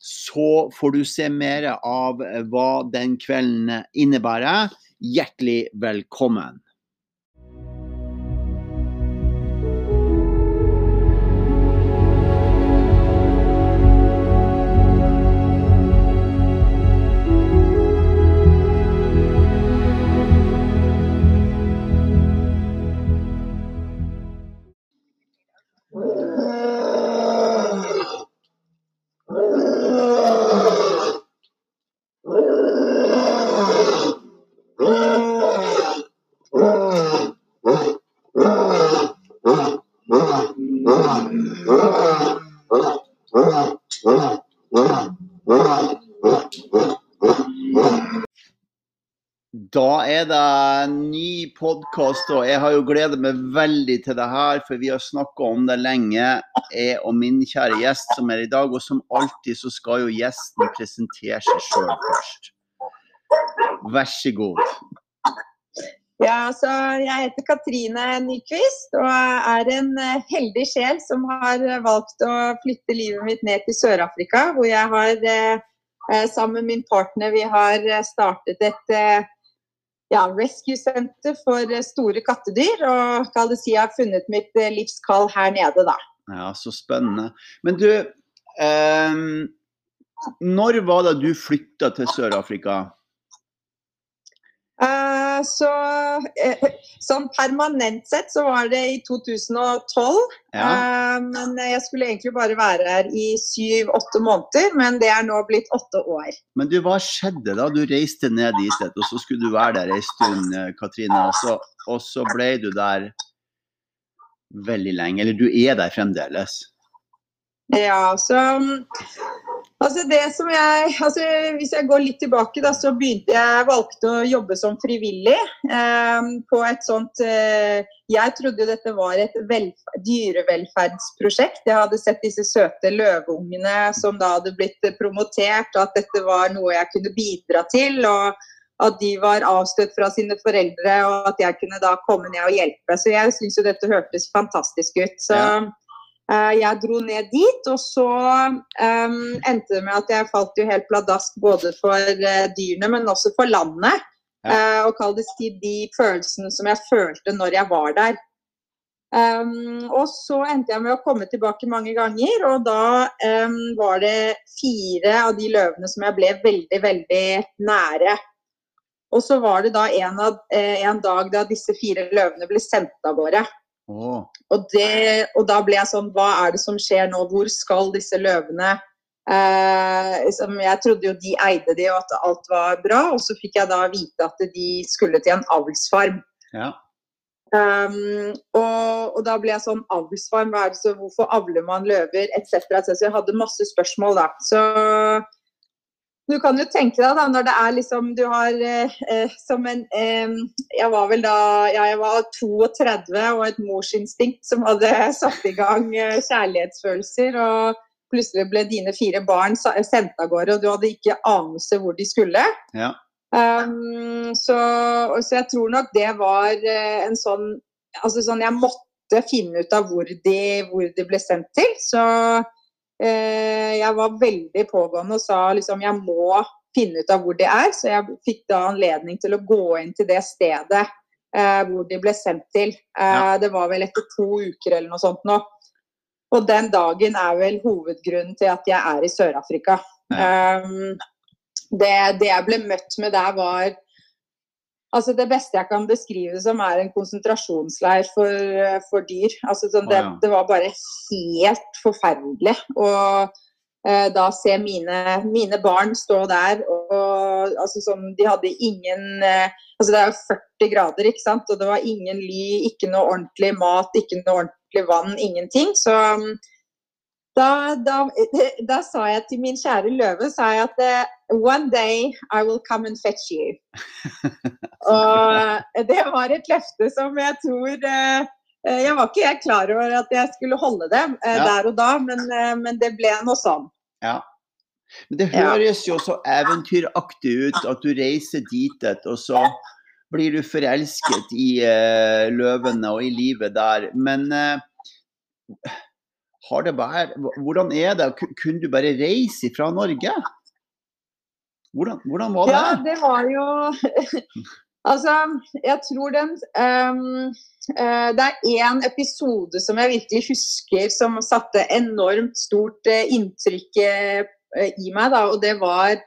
så får du se mer av hva den kvelden innebærer. Hjertelig velkommen. Da er det en ny podkast, og jeg har jo gledet meg veldig til det her, for vi har snakka om det lenge, jeg og min kjære gjest som er i dag. Og som alltid så skal jo gjesten presentere seg sjøl først. Vær så god. Ja, så Jeg heter Katrine Nyquist og er en heldig sjel som har valgt å flytte livet mitt ned til Sør-Afrika, hvor jeg har eh, sammen med min partner vi har startet et eh, ja, rescue center for eh, store kattedyr. Og kan det si jeg har funnet mitt eh, livskall her nede, da. Ja, så spennende. Men du, eh, når var det du flytta til Sør-Afrika? Uh, så uh, Sånn permanent sett så var det i 2012. Ja. Uh, men jeg skulle egentlig bare være her i syv-åtte måneder, men det er nå blitt åtte år. Men du, hva skjedde da? Du reiste ned dit, og så skulle du være der ei stund, Katrine. Og så, og så ble du der veldig lenge. Eller du er der fremdeles? Ja, så Altså jeg, altså Hvis jeg går litt tilbake, da, så begynte jeg valgte å jobbe som frivillig eh, på et sånt eh, Jeg trodde dette var et dyrevelferdsprosjekt. Jeg hadde sett disse søte løveungene som da hadde blitt promotert, og at dette var noe jeg kunne bidra til. og at de var avstøtt fra sine foreldre, og at jeg kunne da komme ned og hjelpe. Så jeg syns jo dette hørtes fantastisk ut. Så ja. Eh, jeg dro ned dit, og så um, endte det med at jeg falt jo helt pladask både for uh, dyrene, men også for landet. Ja. Uh, og kall det si de følelsene som jeg følte når jeg var der. Um, og så endte jeg med å komme tilbake mange ganger, og da um, var det fire av de løvene som jeg ble veldig, veldig nære. Og så var det da en, av, en dag da disse fire løvene ble sendt av gårde. Oh. Og, det, og, da ble jeg sånn Hva er det som skjer nå? Hvor skal disse løvene? Eh, jeg trodde jo de eide de, og at alt var bra. Og så fikk jeg da vite at de skulle til en avlsfarm. Ja. Um, og, og, da ble jeg sånn Avlsfarm, hva er det så, hvorfor avler man løver, etc. Så jeg hadde masse spørsmål da. Så du kan jo tenke deg da, når det er liksom Du har eh, eh, som en eh, Jeg var vel da ja, jeg var 32 og et morsinstinkt som hadde satt i gang eh, kjærlighetsfølelser. Og plutselig ble dine fire barn sendt av gårde, og du hadde ikke anelse hvor de skulle. Ja. Um, så, så, jeg tror nok det var eh, en sånn Altså sånn jeg måtte finne ut av hvor de, hvor de ble sendt til. Så jeg var veldig pågående og sa liksom jeg må finne ut av hvor de er. Så jeg fikk da anledning til å gå inn til det stedet eh, hvor de ble sendt til. Eh, ja. Det var vel etter to uker eller noe sånt nå. Og den dagen er vel hovedgrunnen til at jeg er i Sør-Afrika. Ja. Um, det, det, jeg ble møtt med der, var Altså Det beste jeg kan beskrive som, er en konsentrasjonsleir for, for dyr. Altså sånn, det, det var bare helt forferdelig. Og eh, da se mine, mine barn stå der og altså sånn, De hadde ingen eh, Altså det er jo 40 grader, ikke sant. Og det var ingen ly, ikke noe ordentlig mat, ikke noe ordentlig vann, ingenting. Så da, da, da sa jeg til min kjære løve sa jeg at eh, One day I will come and fetch you. Og det var et løfte som jeg tror eh, eh, Jeg var ikke helt klar over at jeg skulle holde det eh, Ja. der og da, men, eh, men det ble noe sånn. Ja. Men det høres jo så eventyraktig ut at du reiser dit, og så blir du forelsket i eh, løvene og i livet der. Men eh, har det bare, hvordan er det? Kunne du bare reise fra Norge? Hvordan, hvordan var det? Ja, det var jo Altså, jeg tror den um, uh, Det er én episode som jeg virkelig husker som satte enormt stort uh, inntrykk uh, i meg, da, og det var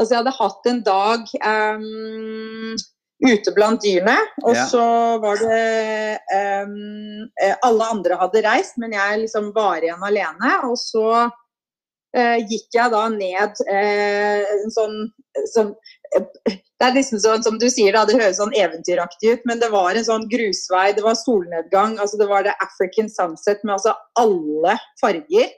Altså, jeg hadde hatt en dag um, ute blant dyrene, og Ja. så var det eh, Alle andre hadde reist, men jeg liksom var igjen alene, og så uh, gikk jeg da ned uh, en sånn, sånn Det er liksom sånn som du sier, da, det høres sånn eventyraktig ut, men det var en sånn grusvei, det var solnedgang, altså det var det African sunset med altså alle farger.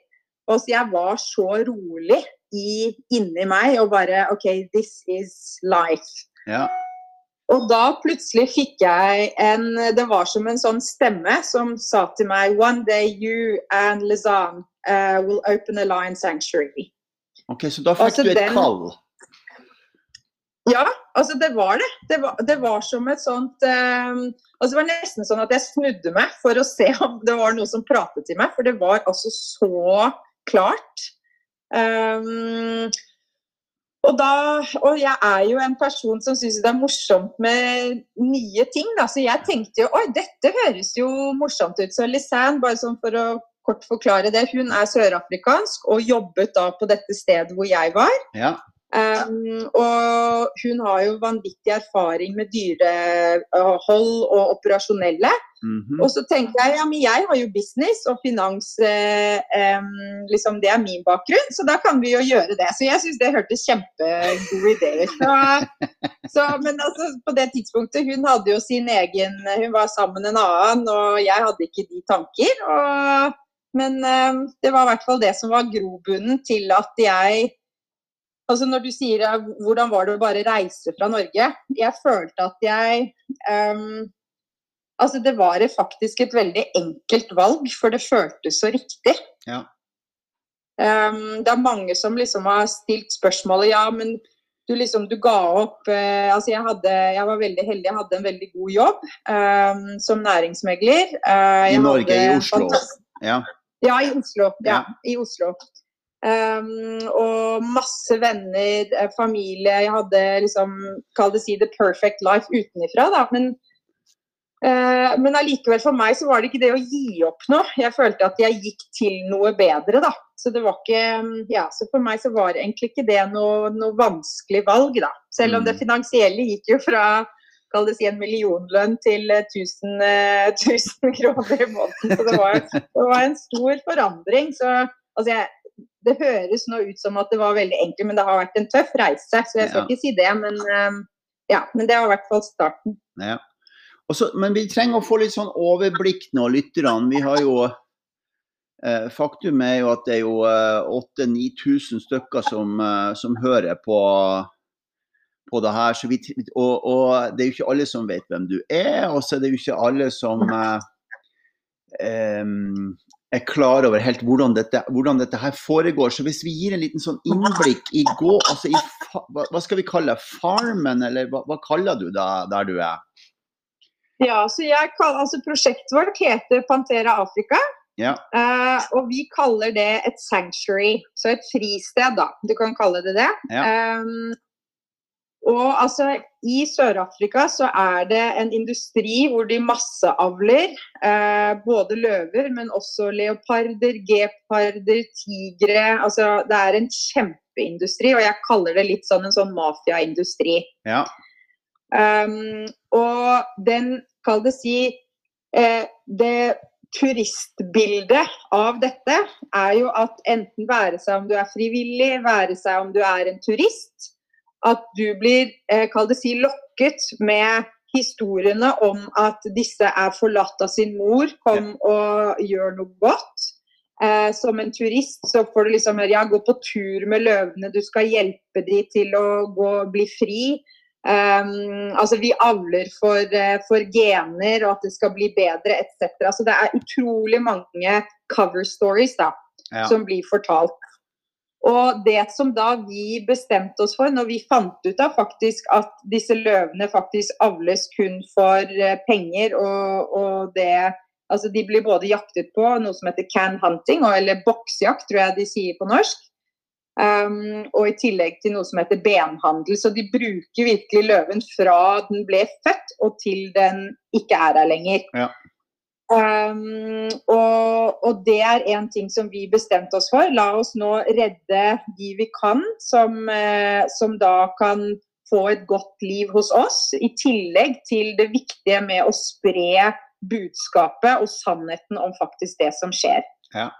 Og så jeg var så rolig i, inni meg og bare OK, this is life. Ja. Og da plutselig fikk jeg en Det var som en sånn stemme som sa til meg One day you and Lizanne uh, will open a lion sanctuary. Ok, Så da fikk Altså, du et den- kall? Ja, altså det var det. Det var, det var som et sånt eh, altså Det var nesten sånn at jeg snudde meg for å se om det var noe som pratet til meg, for det var altså så klart. Um, og, da, og jeg er jo en person som syns det er morsomt med nye ting. Da. Så jeg tenkte jo oi, dette høres jo morsomt ut. Så Lisanne, bare sånn for å kort forklare det, hun er sørafrikansk og jobbet da på dette stedet hvor jeg var. Ja. Um, og hun har jo vanvittig erfaring med dyrehold og operasjonelle. mhm. Og så tenkte jeg ja, men jeg har jo business og finans, eh, um, liksom det er min bakgrunn, så da kan vi jo gjøre det. Så jeg syns det hørtes kjempegod idé ut. Men altså, på det tidspunktet, hun hadde jo sin egen Hun var sammen med en annen, og jeg hadde ikke de tanker. Og, men um, det var i hvert fall det som var grobunnen til at jeg Altså Når du sier ja, hvordan var det å bare reise fra Norge? Jeg følte at jeg um, Altså, det var faktisk et veldig enkelt valg, for det føltes så riktig. Ja. Um, det er mange som liksom har stilt spørsmålet ja, men du liksom du ga opp uh, Altså, jeg, hadde, jeg var veldig heldig, jeg hadde en veldig god jobb um, som næringsmegler. Uh, I Norge, i Oslo. Ja. ja, i Oslo. Ja, Ja. i Oslo. Um, og masse venner, eh, familie. Jeg hadde liksom, kall det si, the perfect life utenifra, da. Men, uh, men allikevel for meg så var det ikke det å gi opp noe. Jeg følte at jeg gikk til noe bedre, da. Så det var ikke Ja, så for meg så var egentlig ikke det noe, noe vanskelig valg, da. Selv om det Mm. finansielle gikk jo fra kall det si en millionlønn til eh, 1000, uh, 1000 kroner i måneden. Så det var, det var en stor forandring. Så altså jeg, det høres nå ut som at det var veldig enkelt, men det har vært en tøff reise. Så jeg skal Ja. ikke si det, men eh, ja, men det var i hvert fall starten. Ja. Også, men vi trenger å få litt sånn overblikk nå, lytterne. Vi har jo eh, Faktum er jo at det er jo eh, 8000-9000 stykker som, eh, som hører på, på det her. Så vi, og, og det er jo ikke alle som vet hvem du er, og så er det jo ikke alle som eh, em, er klar over helt hvordan dette, hvordan dette her foregår. Så hvis vi gir en liten sånn innblikk i gå, altså i, fa- hva, hva skal vi kalle det, farmen, eller hva, hva kaller du det der du er? Ja, så jeg kaller, altså Prosjektet vårt heter Pantera Afrika. Ja. Uh, og vi kaller det et sanctuary, så et fristed, da. Du kan kalle det det. Um, og altså, I Sør-Afrika så er det en industri hvor de masseavler eh, både løver, men også leoparder, geparder, tigre. Altså, det er en kjempeindustri, og jeg kaller det litt sånn en sånn mafiaindustri. Ja. Um, og den, kall det si, eh, det turistbildet av dette er jo at enten være seg om du er frivillig, være seg om du er en turist, at du blir, eh, kall det si, lokket med historiene om at disse er forlatt av sin mor, kom og gjør noe godt. Eh, som en turist så får du liksom høre ja, gå på tur med løvene, du skal hjelpe dem til å gå, bli fri. Um, altså Vi avler for, uh, for, gener og at det skal bli bedre etc. Så det er utrolig mange cover stories da, ja. som blir fortalt. Og det som da vi bestemte oss for når vi fant ut av faktisk at disse løvene faktisk avles kun for uh, penger, og, og, det Altså de blir både jaktet på noe som heter can hunting, eller boksjakt, tror jeg de sier på norsk. Um, og i tillegg til noe som heter benhandel. Så de bruker virkelig løven fra den ble født og til den ikke er her lenger. Ja. Um, og, og, det er en ting som vi bestemte oss for. La oss nå redde de vi kan, som, uh, som da kan få et godt liv hos oss. I tillegg til det viktige med å spre budskapet og sannheten om faktisk det som skjer. Ja.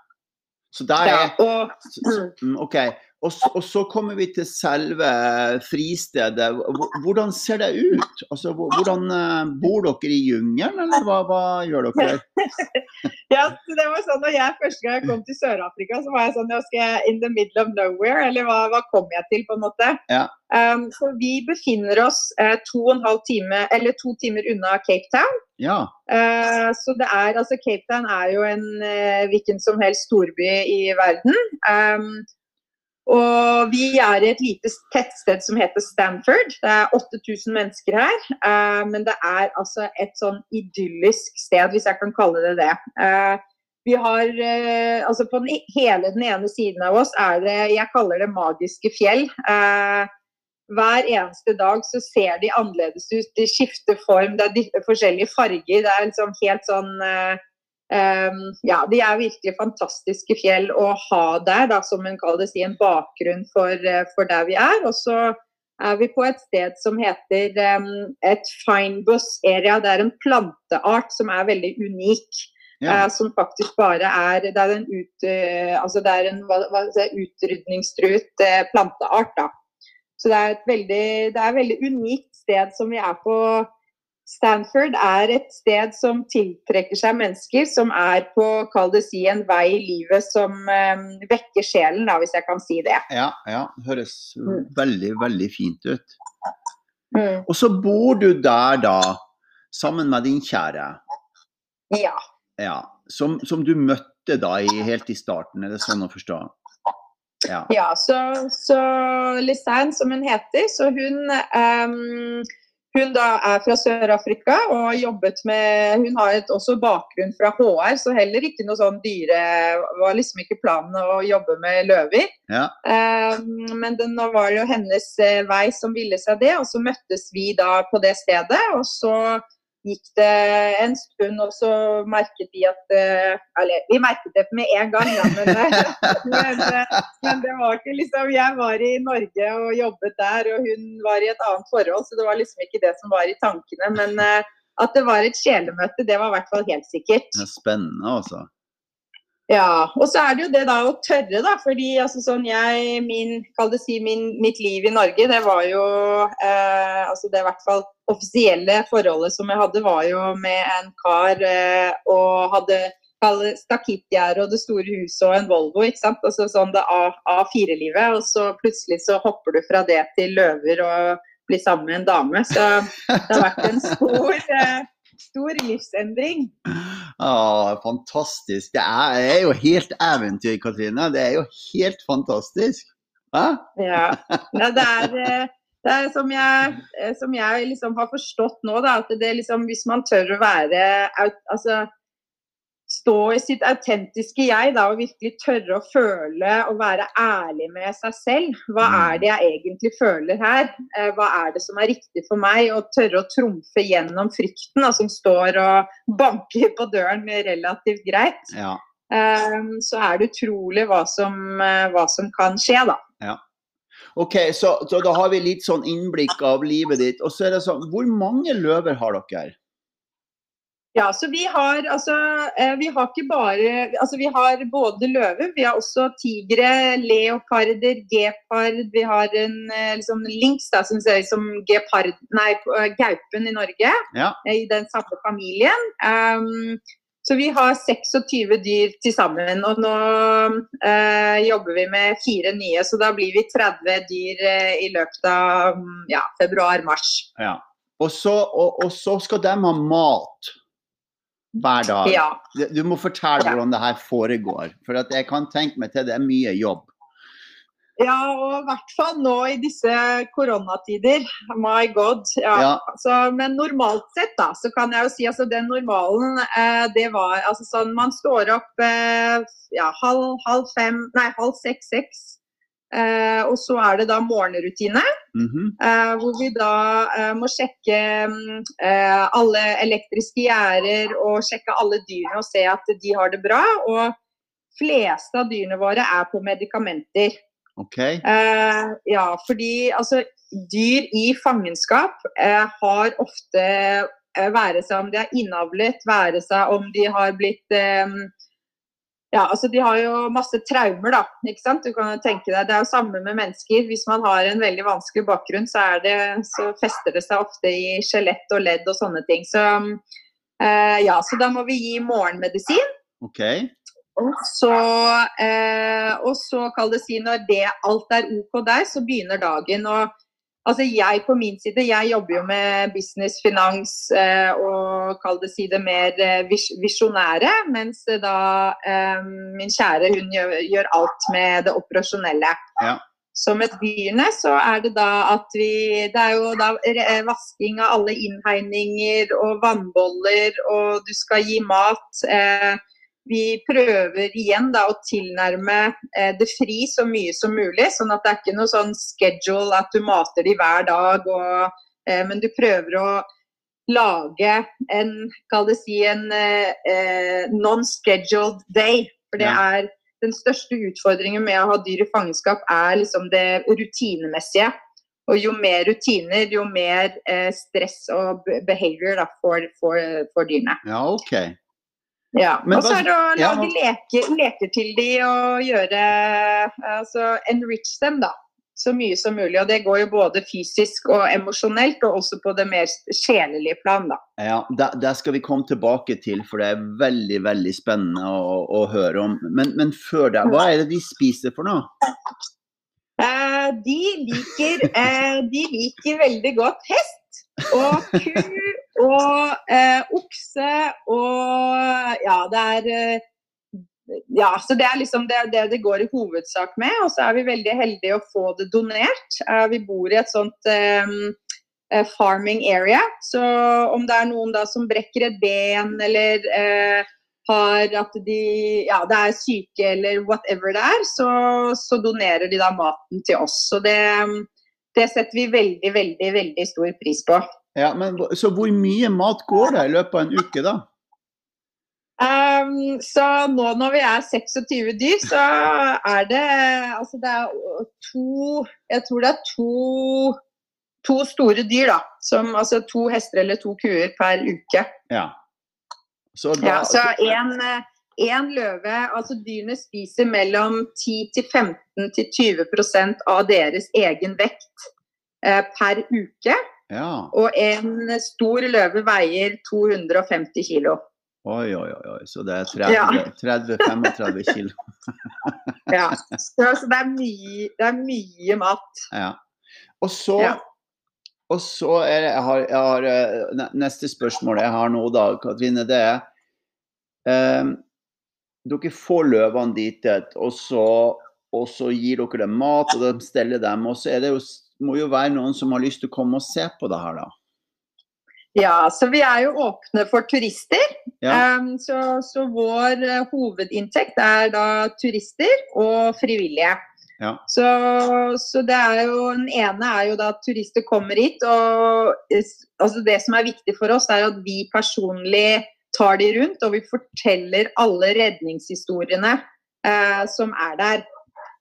Så der er ja, og, mm, OK. Og så, og så, kommer vi til selve fristedet. Hvordan ser det ut? Altså, hvordan eh, Bor dere i jungelen, eller hva, hva, gjør dere? ja, det var sånn når jeg Første gang jeg kom til Sør-Afrika, så var jeg sånn jeg skal in the middle of nowhere, eller hva, hva kom jeg til, på en måte. Ja. Um, så vi befinner oss uh, to og en halv time, eller to timer unna Cape Town. Ja. Uh, så det er, altså Cape Town er jo en uh, hvilken som helst storby i verden. Um, og vi er i et lite tettsted som heter Stanford. Det er 8000 mennesker her. Uh, men det er altså et sånn idyllisk sted, hvis jeg kan kalle det det. Uh, vi har uh, altså På den, hele den ene siden av oss er det jeg kaller det magiske fjell. hver eneste dag så ser de annerledes ut. De skifter form, det er forskjellige farger. Det er liksom helt sånn Um, ja, de er virkelig fantastiske fjell å ha der, da, som en, si, en bakgrunn for, uh, for, der vi er. Og så er vi på et sted som heter um, et finebus area. Det er en planteart som er veldig unik. Ja. Uh, som faktisk bare er Det er en, ut, uh, altså det er en hva, hva, utrydningstruet planteart. da. Så det er et veldig, det er et veldig unikt sted som vi er på Stanford er et sted som tiltrekker seg mennesker som er på kall det si, en vei i livet som um, vekker sjelen, da, hvis jeg kan si det. Ja, ja. høres mm. veldig, veldig fint ut. Mm. Og så bor du der da, sammen med din kjære. Ja. ja. Som, som, du møtte da i, helt i starten, er det sånn å forstå? Ja, ja så, så Lisanne, som hun heter, så hun um, hun da er fra Sør-Afrika og har jobbet med Hun har et, også bakgrunn fra HR, så heller ikke noe sånn dyre Var liksom ikke planen å jobbe med løver. Ja. Um, men det, nå var det jo hennes uh, vei som ville seg det, og så møttes vi da på det stedet. Og så gikk det en stund, og så merket vi at uh, Eller vi merket det med en gang, ja, men, men, men, det var ikke liksom Jeg var i Norge og jobbet der, og hun var i et annet forhold, så det var liksom ikke det som var i tankene. Men at det var et sjelemøte, det var i hvert fall helt sikkert. Det er spennende, altså. Ja, og så er det jo det da å tørre, da. Fordi altså sånn jeg, min, kall det si, min, mitt liv i Norge, det var jo eh, Altså det i hvert fall offisielle forholdet som jeg hadde, var jo med en kar eh, og hadde stakittgjerde og det store huset og en Volvo. ikke sant? Altså sånn det A4-livet. Og så plutselig så hopper du fra det til løver og blir sammen med en dame. Så det har vært en stor eh, stor livsendring. Ah, fantastisk. Det er, er, jo helt eventyr, Katrine. Det er jo helt fantastisk. Hæ? Ja. ja det, er, eh, det er, som jeg, eh, som jeg liksom har forstått nå, da, at det liksom, hvis man tør å være altså, stå i sitt autentiske jeg da, og virkelig tørre å føle og være ærlig med seg selv. Hva mm. er det jeg egentlig føler her? Eh, hva er det som er riktig for meg? Og tørre å trumfe gjennom frykten da, som står og banker på døren med relativt greit. Ja. Um, så er det utrolig hva som, eh, hva som kan skje, da. Ja. OK, så, så, da har vi litt sånn innblikk av livet ditt. Og så er det sånn, hvor mange løver har dere? Ja, så vi har altså eh, Vi har ikke bare Altså vi har både løver, vi har også tigre, leoparder, gepard. Vi har en liksom, links da, som ser ut som gepard, nei, eh, gaupen i Norge. Ja. I den samme familien. Um, så vi har 26 dyr til sammen. Og nå uh, jobber vi med fire nye, så da blir vi 30 dyr uh, i løpet av ja, februar-mars. Ja. Og og, og så skal de ha mat hver dag. Ja. Du må fortelle hvordan det her foregår. For jeg kan tenke meg til det er mye jobb. Ja, og i hvert fall nå i disse koronatider. My god. Ja. Ja. Så, men normalt sett, da, så kan jeg jo si altså den normalen, eh, det var altså sånn Man står opp eh, ja, halv, halv fem, nei, halv seks-seks. Eh, og så er det da morgenrutine, Mm -hmm. eh, hvor vi da eh, må sjekke mm, eh, alle elektriske gjerder og sjekke alle dyrene og se at de har det bra. Og fleste av dyrene våre er på medikamenter. OK. Eh, ja, fordi altså dyr i fangenskap eh, har ofte eh, være seg om de er innavlet, være seg om de har blitt eh, ja, altså De har jo masse traumer, da. ikke sant? Du kan jo tenke deg, Det er jo samme med mennesker. Hvis man har en veldig vanskelig bakgrunn, så, er det, så fester det seg ofte i skjelett og ledd og sånne ting. Så eh, ja, så da må vi gi morgenmedisin. ok. Og så, eh, og så kan det si når det alt er OK der, så begynner dagen. Og altså jeg på min side, jeg jobber jo med business, finans eh, og kall det si det mer eh, vis visjonære. Mens da eh, min kjære hun gjør, gjør, alt med det operasjonelle. Ja. Så med dyrene så er det da at vi Det er jo da vasking av alle innhegninger og vannboller, og du skal gi mat. Eh, vi prøver igjen da å tilnærme eh, det fri så mye som mulig. Sånn at det er ikke noe sånn schedule at du mater de hver dag. Og, eh, men du prøver å lage en, kall det si, en eh, non-scheduled day. For det Ja. er den største utfordringen med å ha dyr i fangenskap er liksom det rutinemessige. Og jo mer rutiner, jo mer eh, stress og behavior da, for, for, for dyrene. Ja, OK. Ja. Men Og så er det å ja, lage leker, leker til de og gjøre Altså enrich dem, da. Så mye som mulig. Og det går jo både fysisk og emosjonelt, og også på det mer sjelelige plan, da. Ja, det, det skal vi komme tilbake til, for det er veldig veldig spennende å, å høre om. Men, men før det, hva er det de spiser for noe? Eh, de, liker, eh, de liker veldig godt hest og ku og eh, okse og Ja, det er eh, ja, så Det er liksom det, det det går i hovedsak med. Og så er vi veldig heldige å få det donert. Eh, vi bor i et sånt eh, farming area. Så om det er noen da som brekker et ben eller uh, har at de ja, det er syke eller whatever det er, så, så donerer de da maten til oss. Så det, det setter vi veldig, veldig, veldig stor pris på. Ja, men, så hvor mye mat går det i løpet av en uke, da? Um, så nå når vi er 26 dyr, så er det altså det er to Jeg tror det er to, to store dyr, da. Som, altså to hester eller to kuer per uke. Ja. Så da, Ja, så en, en løve Altså dyrene spiser mellom 10-15 til 20% av deres egen vekt eh, per uke. ja. Og en stor løve veier 250 kilo. Oi, oi, oi. Så det er 30-35 kilo. Ja. Så, så det, er mye, det er mye mat. Ja. Og så, Ja. og så er det jeg har, jeg har, eh, Neste spørsmål jeg har nå, da, Katrine, det er um, Dere får løvene dit, og så, og så gir dere dem mat, og de steller dem. Og så det jo, må jo være noen som har lyst til å komme og se på det her, da. Ja, så vi er jo åpne for turister. Ja. Um, så, så vår eh, hovedinntekt er da turister og frivillige. Ja. Så, så det er jo Den ene er jo da at turister kommer hit. og altså Det som er viktig for oss, er at vi personlig tar de rundt, og vi forteller alle redningshistoriene eh, som er der.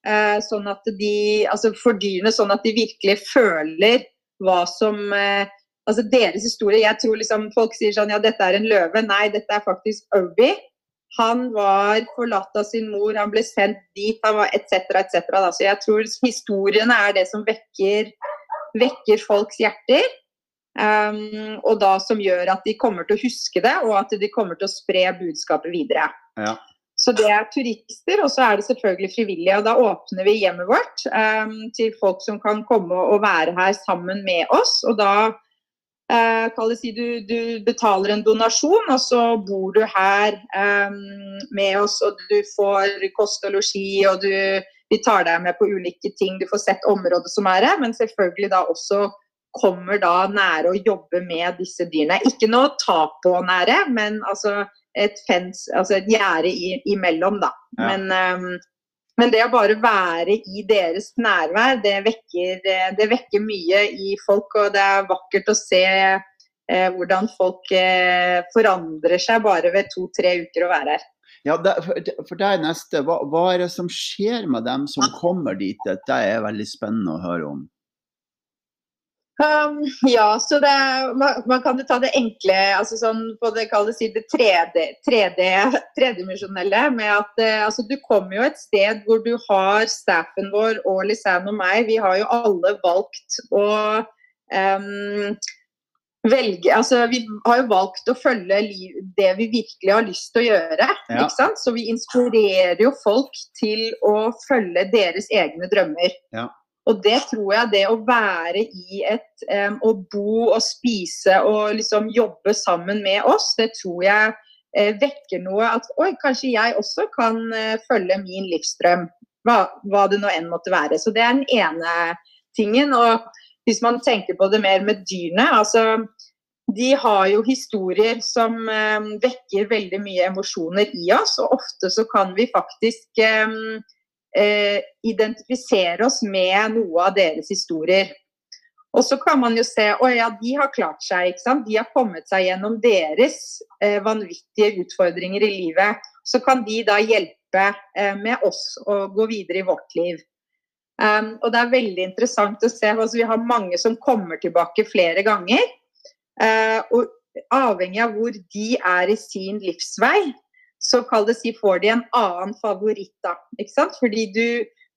Eh, sånn at de, altså for dyrene, sånn at de virkelig føler hva som eh, Altså deres historie. Jeg tror liksom folk sier sånn ja, dette er en løve. Nei, dette er faktisk Obi. Han var forlatt av sin mor, han ble sendt dit, han var etc., etc. Så jeg tror historiene er det som vekker, vekker folks hjerter. Um, og da som gjør at de kommer til å huske det, og at de kommer til å spre budskapet videre. Ja. Så det er turister, og så er det selvfølgelig frivillige. Og da åpner vi hjemmet vårt um, til folk som kan komme og være her sammen med oss. Og da det si du, du betaler en donasjon, og så bor du her eh, med oss, og du får kost og losji, og du, vi tar deg med på ulike ting. Du får sett området som er her, men selvfølgelig da også kommer da nære å jobbe med disse dyrene. Ikke noe ta på nære, men altså et fens, altså et gjerde imellom, da. Ja. Men, um, men, det å bare være i deres nærvær, det vekker, det vekker, mye i folk. Og det er vakkert å se eh, hvordan folk eh, forandrer seg bare ved to-tre uker å være her. Ja, det, for deg neste, hva, hva, er det som skjer med dem som kommer dit? Det er veldig spennende å høre om. Um, ja, så det, man, man, kan jo ta det enkle, altså sånn på det kalles det tredimensjonelle. med at uh, altså, Du kommer jo et sted hvor du har staffen vår og Lisanne og meg. Vi har jo alle valgt å um, velge altså Vi har jo valgt å følge det vi virkelig har lyst til å gjøre. Ja. ikke sant? Så vi inspirerer jo folk til å følge deres egne drømmer. Ja. Og det tror jeg, det å være i et um, Å bo og spise og liksom jobbe sammen med oss, det tror jeg uh, vekker noe at oi, kanskje jeg også kan uh, følge min livsdrøm. Hva, hva, det nå enn måtte være. Så det er den ene tingen. Og hvis man tenker på det mer med dyrene, altså de har jo historier som um, vekker veldig mye emosjoner i oss, og ofte så kan vi faktisk um, identifisere oss med noe av deres historier. Og så kan man jo se å ja, de har klart seg. ikke sant? De har kommet seg gjennom deres eh, vanvittige utfordringer i livet. Så kan de da hjelpe eh, med oss å gå videre i vårt liv. Um, og det er veldig interessant å se. Altså, vi har mange som kommer tilbake flere ganger. Uh, og avhengig av hvor de er i sin livsvei, så kall det si får de en annen favoritt, da. Ikke sant? Fordi du,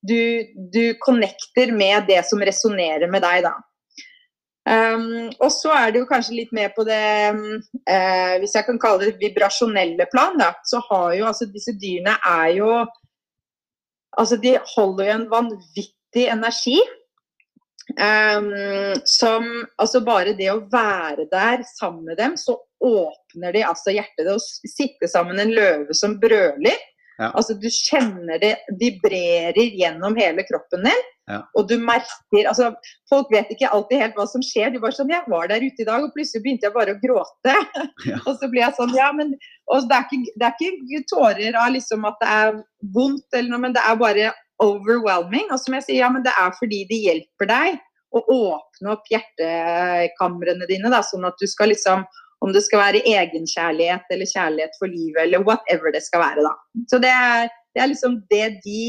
du, du connecter med det som resonnerer med deg, da. Um, og så er det jo kanskje litt mer på det uh, Hvis jeg kan kalle det vibrasjonelle plan, da, så har jo altså disse dyrene er jo Altså de holder jo en vanvittig energi. Um, som Altså bare det å være der sammen med dem, så åpner de altså hjertet. Å sitte sammen en løve som brøler. Ja. Altså Du kjenner det vibrerer gjennom hele kroppen din. Ja. Og du merker altså Folk vet ikke alltid helt hva som skjer. Du bare sånn Jeg var der ute i dag, og plutselig begynte jeg bare å gråte. Ja. og så blir jeg sånn Ja, men og det, er ikke, det er ikke tårer av liksom at det er vondt, eller noe, men det er bare overwhelming. Og som jeg sier, ja, men det er fordi de hjelper deg å åpne opp hjertekamrene dine, da, sånn at du skal liksom om det skal være egenkjærlighet eller kjærlighet for livet eller whatever det skal være. da. Så det er, det er liksom det de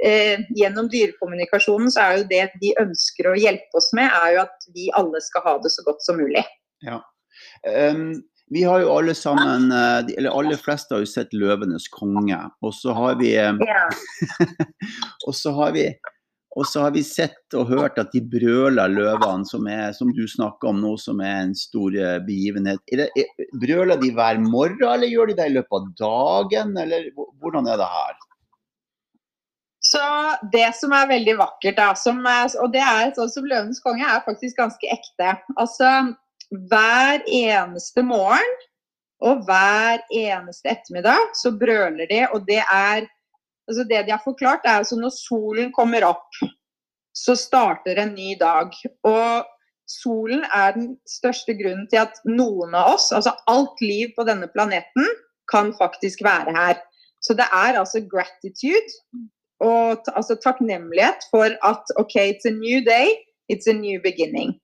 eh, Gjennom dyrekommunikasjonen så er jo det de ønsker å hjelpe oss med, er jo at vi alle skal ha det så godt som mulig. Ja. Um, vi har jo alle sammen, eh, eller aller fleste har jo sett 'Løvenes konge'. Og så har vi, eh, og så har vi og så har vi sett og hørt at de brøler løvene, som, er, som du snakker om nå, som er en stor eh, begivenhet. Det, brøler de hver morgen, eller gjør de det i løpet av dagen, eller hvordan er det her? Så Det som er veldig vakkert, da, som, og det er sånn som 'Løvenes konge', er faktisk ganske ekte. Altså, Hver eneste morgen og hver eneste ettermiddag så brøler de, og det er altså Det de har forklart, er altså når solen kommer opp, så starter en ny dag. Og solen er den største grunnen til at noen av oss, altså alt liv på denne planeten, kan faktisk være her. Så det er altså gratitude og altså takknemlighet for at OK, it's a new day, it's a new beginning.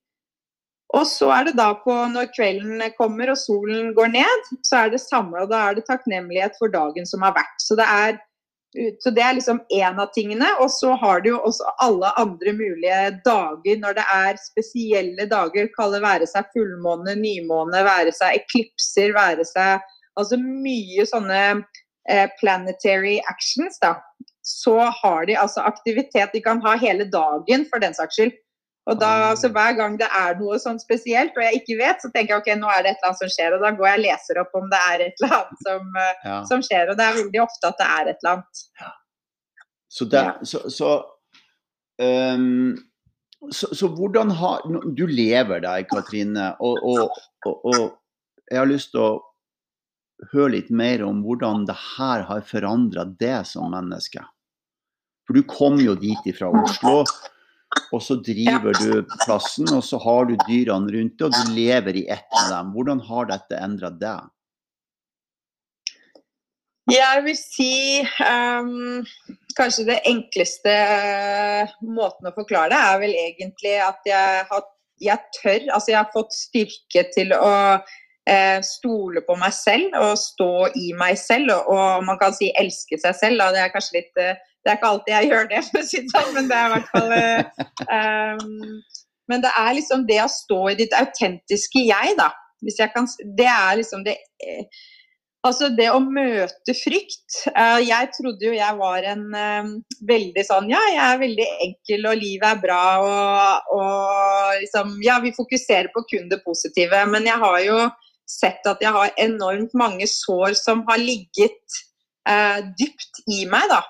Og så er det da på når kvelden kommer og solen går ned, så er det. Og da er det takknemlighet for dagen som har vært. Så det er Så det er liksom én av tingene. Og så har du jo også alle andre mulige dager når det er spesielle dager. Kalle være seg fullmåne, nymåne, være seg eklipser, være seg Altså mye sånne eh, planetary actions, da. Så har de altså aktivitet de kan ha hele dagen, for den saks skyld. Og da, ah. så Hver gang det er noe sånn spesielt og jeg ikke vet, så tenker jeg ok, nå er det et eller annet som skjer. Og da går jeg og leser opp om det er et eller annet som, eh, ja. som skjer. Og det er veldig ofte at det er et eller annet. Ja. Så, det, ja. så, så, um, så, så, hvordan har Du lever deg, Katrine, og, og, og, og, jeg har lyst til å høre litt mer om hvordan det her har forandra deg som menneske. For du kom jo dit ifra Oslo og så driver ja. du plassen, og så har du dyrene rundt deg, og du lever i ett med dem. Hvordan har dette endra deg? Jeg vil si um, kanskje det enkleste uh, måten å forklare det, er vel egentlig at jeg har jeg tør, altså jeg har fått styrke til å eh, stole på meg selv og stå i meg selv, og, og, man kan si elske seg selv. Da. Det er kanskje litt eh, det er ikke alltid jeg gjør det, sånn, men det er i hvert fall um, Men det er liksom det å stå i ditt autentiske jeg, da. Jeg kan, det er liksom det eh, Altså det å møte frykt. Jeg trodde jo jeg var en veldig sånn Ja, jeg er veldig enkel, og livet er bra, og, og liksom Ja, vi fokuserer på kun det positive. Men jeg har jo sett at jeg har enormt mange sår som har ligget eh, dypt i meg, da.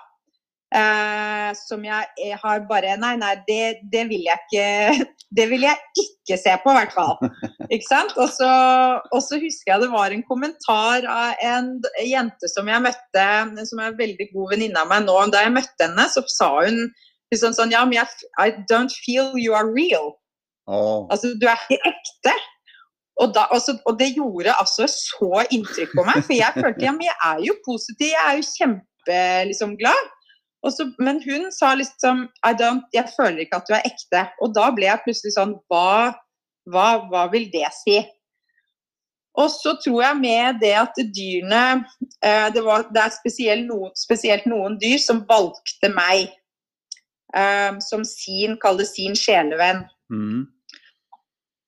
Eh, som jeg, jeg, har bare Nei, nei, det, det, vil jeg ikke Det vil jeg ikke se på, i hvert fall. Ikke sant? Og så, husker jeg det var en kommentar av en jente som jeg møtte, som er en veldig god venninne av meg nå. Da jeg møtte henne, så sa hun liksom sånn Ja, men jeg, I don't feel you are real. Oh. Altså, du er ikke ekte. Og, da, altså, og, det gjorde altså så inntrykk på meg, for jeg følte ja, men jeg er jo positiv, jeg er jo kjempeglad. Liksom, men hun sa liksom Jeg føler ikke at du er ekte. Og da ble jeg plutselig sånn Hva, hva, hva vil det si? Og så tror jeg med det at dyrene eh, det, var, det, er spesielt noen, spesielt noen, dyr som valgte meg eh, som sin, kall sin sjelevenn. Mm.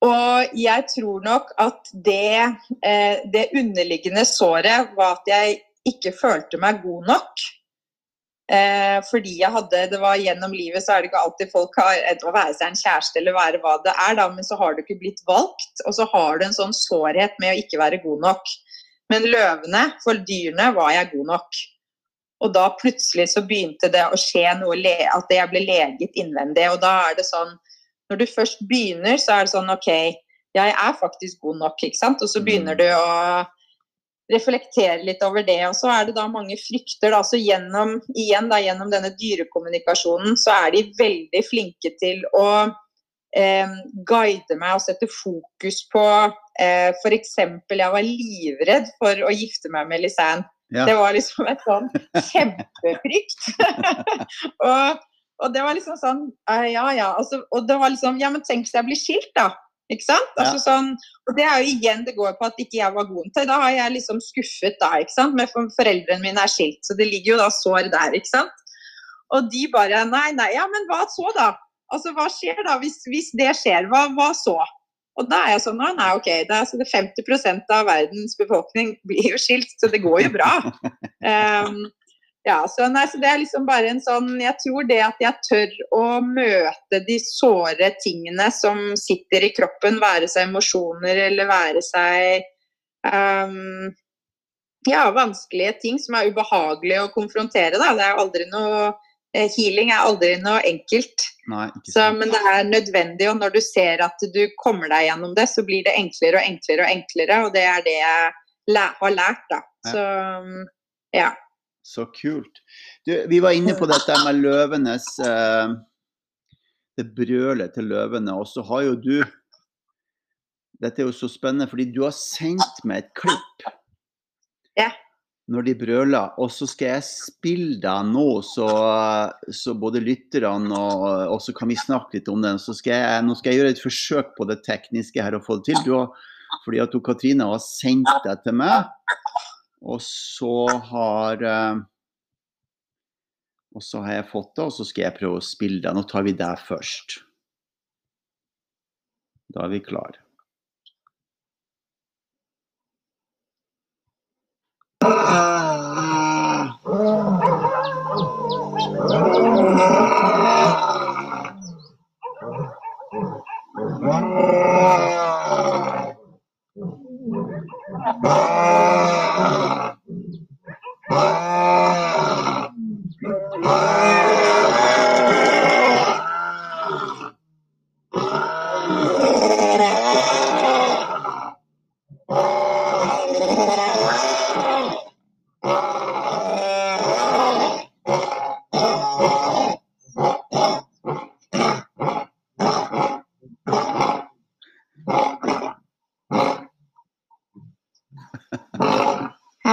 Og jeg tror nok at det, eh, det underliggende såret var at jeg ikke følte meg god nok. Eh, fordi jeg hadde Det var gjennom livet så er det ikke alltid folk har Å være seg en kjæreste eller være hva det er, da, men så har du ikke blitt valgt. Og så har du en sånn sårhet med å ikke være god nok. Men løvene, for dyrene, var jeg god nok. Og da plutselig så begynte det å skje noe, at jeg ble leget innvendig. Og da er det sånn Når du først begynner, så er det sånn OK, jeg er faktisk god nok, ikke sant. Og så begynner mm. du å reflektere litt over det. Og så er det da mange frykter. Da. Så gjennom, igjen da, gjennom denne dyrekommunikasjonen så er de veldig flinke til å eh, guide meg og sette fokus på eh, F.eks. jeg var livredd for å gifte meg med Lisanne. Ja. Det var liksom et sånn kjempefrykt. og, og, det var liksom sånn Ja ja. Altså, og det var liksom Ja, men tenk hvis jeg blir skilt, da. Ikke sant? Altså, sånn, og Det er jo igjen det går på at ikke jeg var god til. Da har jeg liksom skuffet da, ikke sant. Men foreldrene mine er skilt, så det ligger jo da sår der, ikke sant. Og de bare Nei, nei, ja, men hva så, da? Altså, hva skjer da? Hvis, hvis det skjer, hva, hva, så? Og da er jeg sånn Nei, ok, det er, så det 50% av verdens befolkning blir jo skilt, så det går jo bra. Um, Ja, så, nei, så det er liksom bare en sånn Jeg tror det at jeg tør å møte de såre tingene som sitter i kroppen, være seg emosjoner eller være seg um, Ja, vanskelige ting som er ubehagelig å konfrontere, da. Det er aldri noe eh, Healing er aldri noe enkelt. Nei, så, men det er nødvendig, og når du ser at du kommer deg gjennom det, så blir det enklere og enklere og enklere, og det er det jeg har lært, da. Så ja. Så kult. Du, vi var inne på dette med løvenes eh, Det brølet til løvene. Og så har jo du Dette er jo så spennende, fordi du har sendt meg et klipp. Ja. Når de brøler. Og så skal jeg spille deg nå, så, så både lytterne og, og, så kan vi snakke litt om den. Så skal jeg, nå skal jeg gjøre et forsøk på det tekniske her og få det til. Du har, fordi at du, Katrine har sendt det til meg. Og så har uh, Og så har jeg fått det, og så skal jeg prøve å spille det. Nå tar vi det først. Da er vi klar.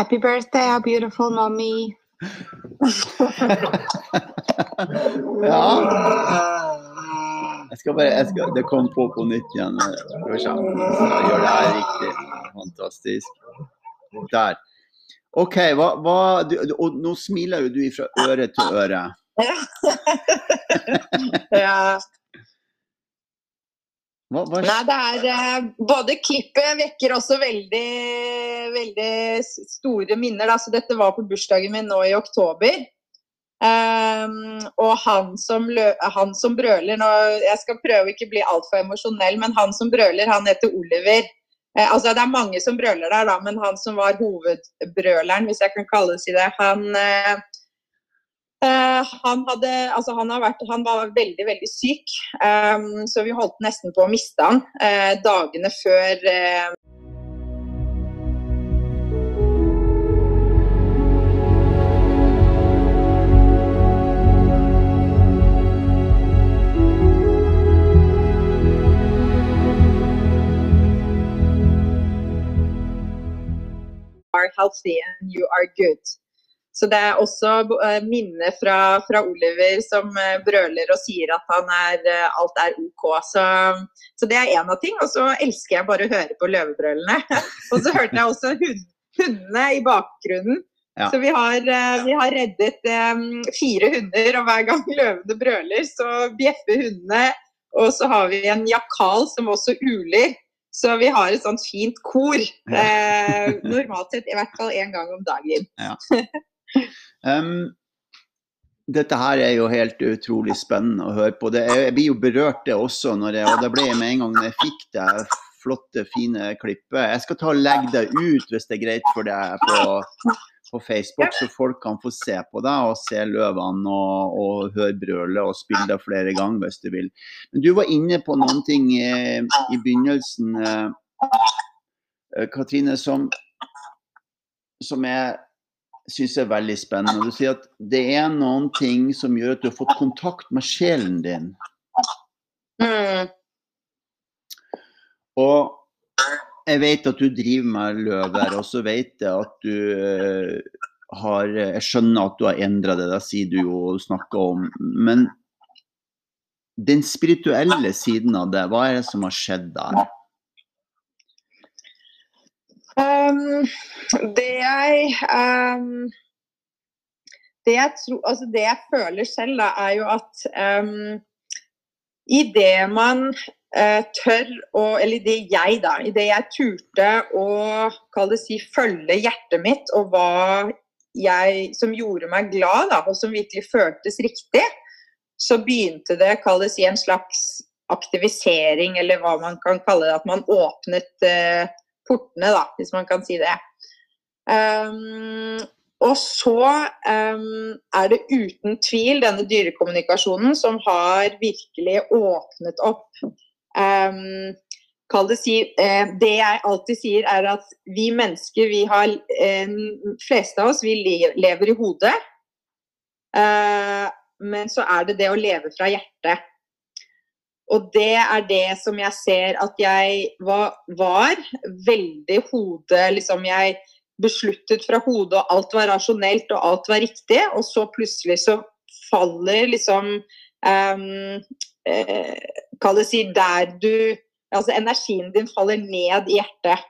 Happy birthday, our beautiful mommy. ja. Jeg skal bare, jeg skal, det kom på på nytt igjen. Skal vi se. Gjør det her riktig. Fantastisk. Der. OK, hva, hva du, Og nå smiler jo du fra øre til øre. ja. Hva, hva, Nei, det er eh, Både klippet vekker også veldig, veldig store minner. Da. Så dette var på bursdagen min nå i oktober. Um, og han som, lø, han som brøler nå, Jeg skal prøve å ikke bli altfor emosjonell, men han som brøler, han heter Oliver. Eh, altså Det er mange som brøler der, da, men han som var hovedbrøleren, hvis jeg kan kalle det det, han eh, Uh, han, hadde, altså han, vært, han, var veldig, veldig syk, um, så vi holdt nesten på å miste han uh, dagene før uh, are healthy and you are good. Så det er også eh, minner fra, fra, Oliver som eh, brøler og sier at er, eh, alt er OK. Så, så det er én av ting. Og så elsker jeg bare å høre på løvebrølene. og så hørte jeg også hund, hundene i bakgrunnen. Ja. Så vi har, vi har reddet um, fire hunder, og hver gang løvene brøler, så bjeffer hundene. Og så har vi en jakal som også uler. Så vi har et sånt fint kor. Eh, normalt sett i hvert fall én gang om dagen. Ja. Um, dette her er jo helt utrolig spennende å høre på. Det, jeg blir jo berørt det også, jeg, og det ble jeg med en gang jeg fikk det flotte, fine klippet. Jeg skal ta og legge det ut hvis det er greit for deg på, på Facebook, så folk kan få se på det og se løvene og, og høre brølet og spille det flere ganger hvis du vil. Men du var inne på noen ting i, i begynnelsen, uh, Katrine, som, som er syns jeg er veldig spennende. Du sier at det er noen ting som gjør at du har fått kontakt med sjelen din. Mm. Og jeg vet at du driver med løver, og så vet jeg at du uh, har Jeg skjønner at du har endra det, det sier du jo og snakker om. Men den spirituelle siden av det, hva er det som har skjedd der? Um, det jeg um, det, jeg tro, altså det jeg føler selv, da, er jo at um, idet man uh, tør å Eller det jeg, da. Idet jeg turte å kall det si, følge hjertet mitt og hva jeg som gjorde meg glad, da, og som virkelig føltes riktig, så begynte det kall det si, en slags aktivisering, eller hva man kan kalle det. At man åpnet uh, portene, da, hvis man kan si det. Um, og så um, er det uten tvil denne dyrekommunikasjonen som har virkelig åpnet opp um, det si eh, Det jeg alltid sier, er at vi mennesker, vi har eh, fleste av oss, vi lever i hodet. Men så er det det å leve fra hjertet. Og det er det som jeg ser at jeg var, var veldig hodet Liksom jeg besluttet fra hodet, og alt var rasjonelt og alt var riktig. Og så plutselig så faller liksom um, eh, Kall det si der du Altså energien din faller ned i hjertet.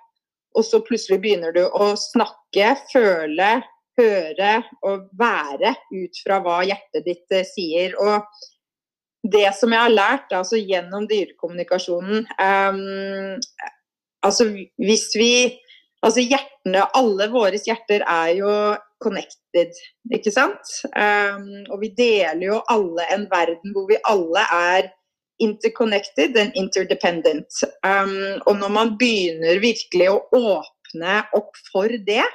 Og så plutselig begynner du å snakke, føle, høre og være ut fra hva hjertet ditt eh, sier. Og det som jeg har lært altså gjennom dyrekommunikasjonen um, Altså hvis vi Altså hjertene, alle våre hjerter er jo connected, ikke sant? Um, og vi deler jo alle en verden hvor vi alle er interconnected and interdependent. Um, og når man begynner virkelig å åpne opp for det,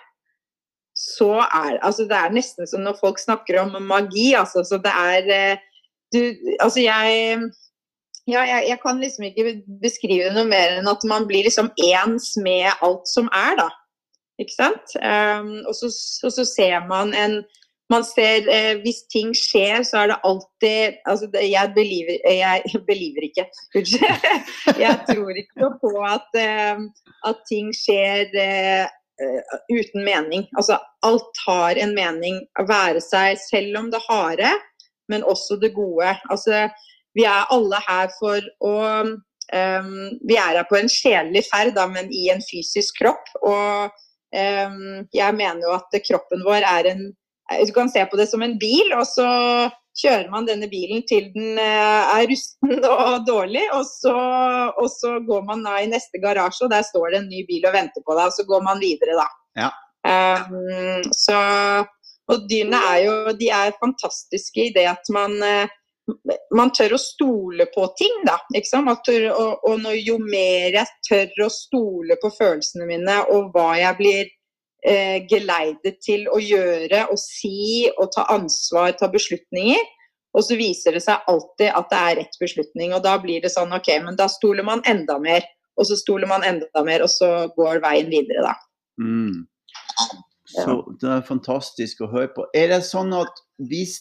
så er altså det er nesten som når folk snakker om magi. Altså, så det er eh, du, Altså, jeg ja, jeg, jeg, kan liksom ikke beskrive noe mer enn at man blir liksom ens med alt som er, da. Ikke sant? Um, og, så, og, så, ser man en man ser eh, Hvis ting skjer, så er det alltid altså det, Jeg believer, jeg believer ikke. jeg tror ikke på at, eh, at ting skjer eh, uten mening. Altså alt har en mening. Å være seg selv om det harde, men også det gode. Altså vi er alle her for å um, Vi er her på en sjelelig ferd, da, men i en fysisk kropp. Og um, jeg mener jo at kroppen vår er en Du kan se på det som en bil, og så kjører man denne bilen til den uh, er rusten og dårlig, og så, og så, går man da i neste garasje, og der står det en ny bil og venter på deg, og så går man videre, da. Ja. Um, så og dyrene er jo de er fantastiske i det at man uh, man tør å stole på ting, da. Tør, og, og når, jo mer jeg tør å stole på følelsene mine og hva jeg blir eh, geleidet til å gjøre og si og ta ansvar, ta beslutninger, og så viser det seg alltid at det er rett beslutning. Og da blir det sånn OK, men da stoler man enda mer. Og så stoler man enda mer, og så går veien videre, da. Mm. Så det er fantastisk å høre på. Er det sånn at hvis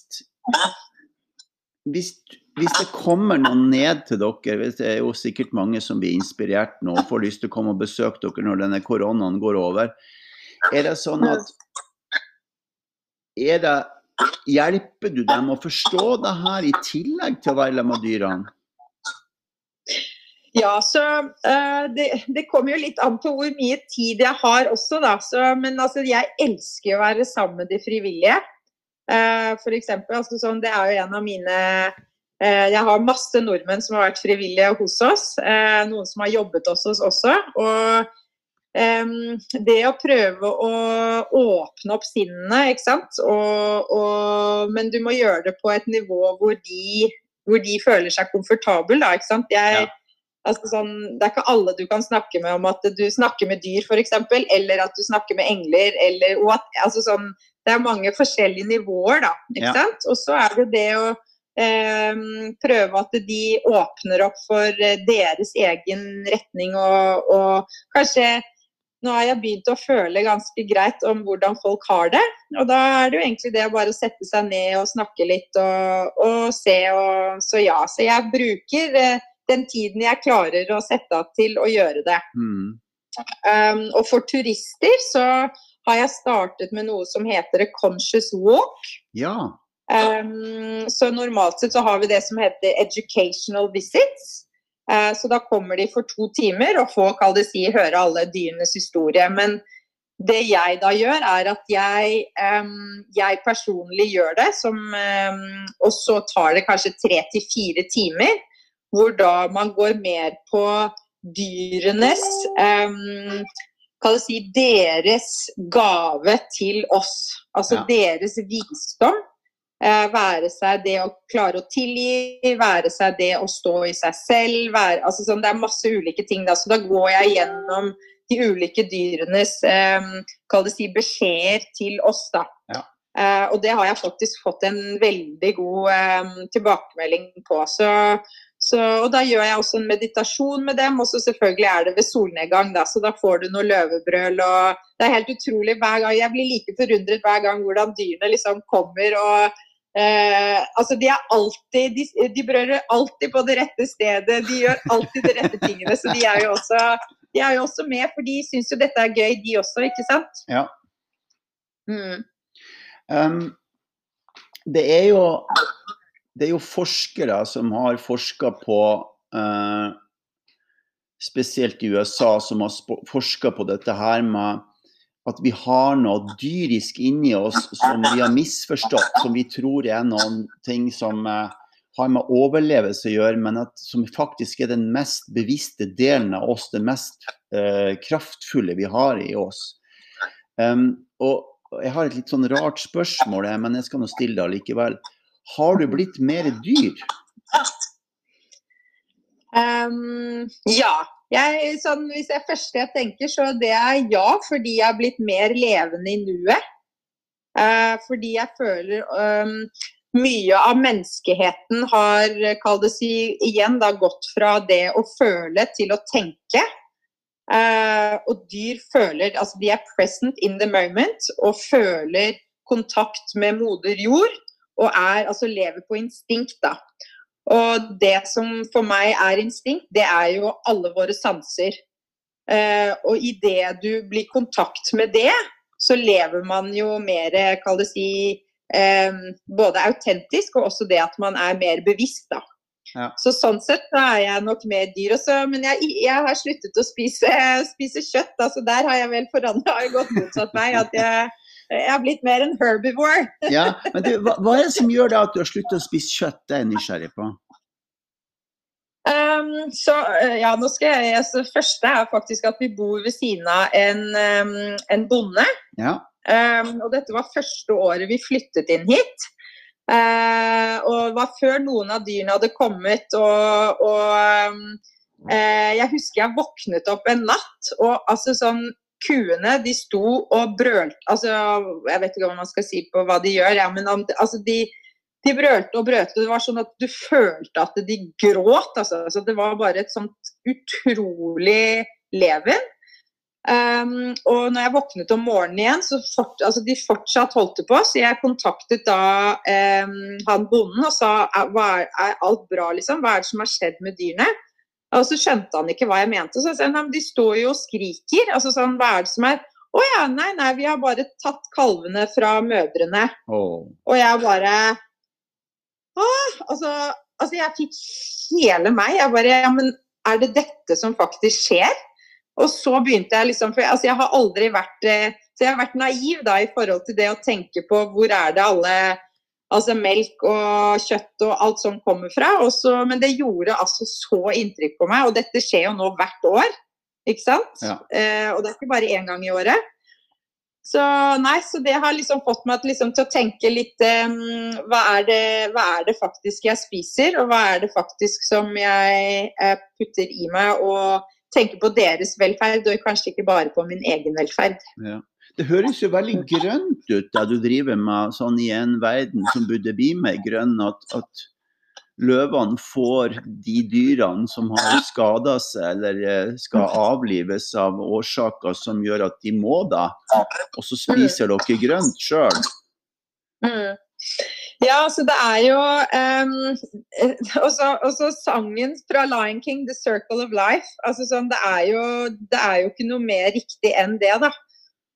hvis, hvis, det kommer noen ned til dere, det er jo sikkert mange som blir inspirert nå og får lyst til å komme og besøke dere når denne koronaen går over, er det sånn at er det, Hjelper du dem å forstå det her i tillegg til å være sammen med dyrene? Ja, så uh, det, det, kommer jo litt an på hvor mye tid jeg har også, da. Så, men altså, jeg elsker å være sammen med de frivillige. Uh, for eksempel, altså, sånn, det er jo en av mine uh, Jeg har masse nordmenn som har vært frivillige hos oss. Noen som har jobbet hos oss også. Og um, det å prøve å åpne opp sinnene, ikke sant. Og, og, men du må gjøre det på et nivå hvor de, hvor de føler seg komfortable, da. Ikke sant. Jeg, ja. Altså sånn, det er ikke alle du kan snakke med om at du snakker med dyr, f.eks., eller at du snakker med engler, eller what, altså sånn, det er mange forskjellige nivåer, da. ikke ja. sant? Og så er det det å eh, prøve at de åpner opp for eh, deres egen retning og, og, kanskje nå har jeg begynt å føle ganske greit om hvordan folk har det. Og da er det jo egentlig det å bare sette seg ned og snakke litt og, og se og Så ja, så jeg bruker eh, den tiden jeg klarer å sette av til å gjøre det. Mm. Um, og for turister så har jeg startet med noe som heter A Conscious Walk. Ja. Um, så normalt sett så har vi det som heter Educational Visits. Uh, så da kommer de for to timer og får, kall det si, høre alle dyrenes historie. Men det jeg da gjør, er at jeg, um, jeg personlig gjør det, som, um, og så tar det kanskje tre til fire timer. Hvor da man går mer på dyrenes um, kan si, deres gave til oss. Altså ja. deres visdom. Eh, være seg det å klare å tilgi, være seg det å stå i seg selv. Være, altså sånn, det er masse ulike ting. Da. Så da går jeg gjennom de ulike dyrenes eh, kall det si, beskjeder til oss. da. Ja. Eh, og det har jeg faktisk fått en veldig god eh, tilbakemelding på. Så så, og Da gjør jeg også en meditasjon med dem, og så selvfølgelig er det ved solnedgang. Da, så da får du noe løvebrøl. og Det er helt utrolig hver gang. Jeg blir like forundret hver gang hvordan dyrene liksom kommer. og eh, altså De er alltid, de, de brøler alltid på det rette stedet. De gjør alltid de rette tingene. Så de er jo også, de er jo også med, for de syns jo dette er gøy, de også, ikke sant? Ja. Mm. Um, det er jo det er jo forskere som har forska på eh, Spesielt i USA, som har forska på dette her med at vi har noe dyrisk inni oss som vi har misforstått, som vi tror er noen ting som eh, har med overlevelse å gjøre, men at, som faktisk er den mest bevisste delen av oss, det mest eh, kraftfulle vi har i oss. Um, og jeg har et litt sånn rart spørsmål, men jeg skal nå stille det likevel. Har du blitt mer dyr? Um, ja. Jeg, sånn, hvis det første jeg tenker, så det er ja, fordi jeg har blitt mer levende i nuet. Uh, fordi jeg føler um, mye av menneskeheten har kall det si, igjen da, gått fra det å føle til å tenke. Uh, og dyr føler Altså de er present in the moment og føler kontakt med moder jord. Og er, altså lever på instinkt, da. Og det som for meg er instinkt, det er jo alle våre sanser. Eh, og idet du blir i kontakt med det, så lever man jo mer, kall det si, eh, både autentisk og også det at man er mer bevisst, da. Ja. Så sånn sett da er jeg nok mer dyr. Også, men jeg, jeg, har sluttet å spise, spise kjøtt. altså Der har jeg vel forandra gått motsatt meg. at jeg, jeg har blitt mer en herbivore. ja, men du, hva, hva, er det som gjør da at du har sluttet å spise kjøtt? Det er jeg nysgjerrig på. Um, så eh, ja, nå skal jeg, altså, første er faktisk at vi bor ved siden av en, um, en bonde. Ja. Um, og dette var første året vi flyttet inn hit. Uh, og det var før noen av dyrene hadde kommet. Og, og uh, jeg husker jeg våknet opp en natt, og altså sånn Kuene de sto og brølte altså, Jeg vet ikke hva man skal si på hva de gjør, ja, men altså, de, de brølte og brølte. Det var sånn at du følte at de gråt. Altså. altså det var bare et sånt utrolig leven. Um, og når jeg våknet om morgenen igjen, så fort, altså de fortsatt holdt det på. Så jeg kontaktet da um, han bonden og sa er, er, alt bra, liksom? Hva er det som har skjedd med dyrene? Og så skjønte han ikke hva jeg mente. Så jeg sa de står jo og skriker. Altså sånn, hva er det som er Å ja, nei, nei, vi har bare tatt kalvene fra mødrene. Oh. Og jeg bare Å! altså, altså jeg fikk hele meg. Jeg bare Ja, men er det dette som faktisk skjer? Og så begynte jeg liksom For altså, jeg har aldri vært eh, Så jeg har vært naiv da i forhold til det å tenke på hvor er det alle Altså melk og kjøtt og alt som kommer fra. Også, men det gjorde altså så inntrykk på meg. Og dette skjer jo nå hvert år, ikke sant? Ja. Eh, og det er ikke bare én gang i året. Så nei, så det har liksom fått meg liksom, til å tenke litt um, hva, er det, hva, er det, faktisk jeg spiser, og hva er det faktisk som jeg uh, putter i meg, og tenke på deres velferd, og kanskje ikke bare på min egen velferd. Ja. Det høres jo veldig grønt ut da du driver med sånn i en verden som burde bli mer grønn, at, at løvene får de dyrene som har skada seg eller eh, skal avlives av årsaker som gjør at de må da, og så spiser dere grønt sjøl. Mm. Ja, altså det er jo um, også, sangen fra Lion King, 'The Circle of Life'. altså sånn, det, er jo, det er jo ikke noe mer riktig enn det, da.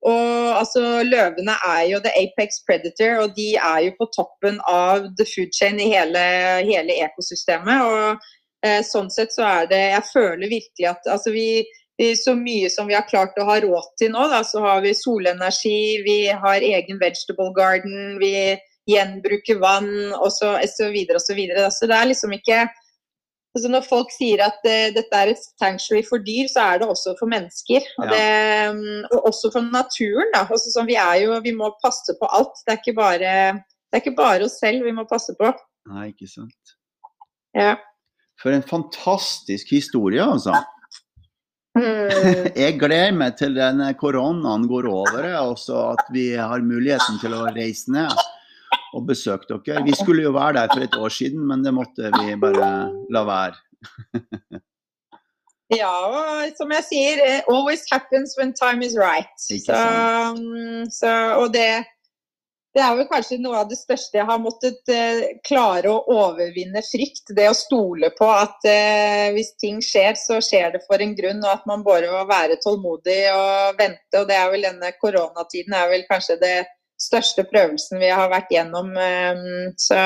Og altså, Løvene er jo the apex predator, og de er jo på toppen av the food chain i hele, hele ekosystemet. og eh, Sånn sett så er det Jeg føler virkelig at altså, vi, så mye som vi har klart å ha råd til nå, da, så har vi solenergi, vi har egen vegetable garden, vi gjenbruker vann osv. Så, videre, og så, videre. så det er liksom ikke altså Når folk sier at uh, dette er et sanctuary for dyr, så er det også for mennesker. Og, ja. det, um, og også for naturen. da, altså, sånn, Vi er jo, vi må passe på alt. Det er, ikke bare, det er ikke bare oss selv vi må passe på. Nei, ikke sant. Ja. For en fantastisk historie, altså. Mm. Jeg gleder meg til denne koronaen går over, og at vi har muligheten til å reise ned og besøke dere. Vi skulle jo være der for et år siden, men det måtte vi bare la være. ja, og som jeg sier, always happens when time is right. Så, så, og det, det er vel kanskje noe av det største jeg har måttet uh, klare å overvinne frykt. Det å stole på at eh, hvis ting skjer, så skjer det for en grunn, og at man bare må være tålmodig og vente. Og det er vel denne koronatiden er vel kanskje det største prøvelsen vi har vært gjennom. Um, så,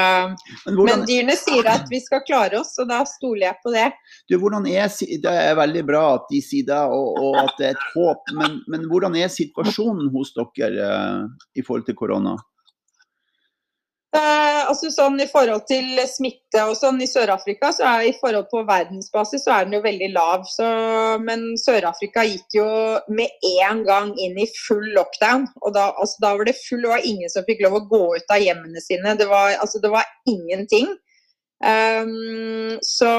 men, hvordan, men, dyrene sier at vi skal klare oss, og da stoler jeg på det. Du, er, det er veldig bra at de sier det, og, og at det er et håp. Men, men, hvordan er situasjonen hos dere uh, i forhold til korona? Eh, altså sånn I forhold til smitte og sånn i Sør-Afrika, så er i forhold på verdensbasis så er den jo veldig lav. Så, men Sør-Afrika gikk jo med en gang inn i full lockdown. og Da, altså, da var det full, det var ingen som fikk lov å gå ut av hjemmene sine. Det var, altså, det var ingenting. Um, så,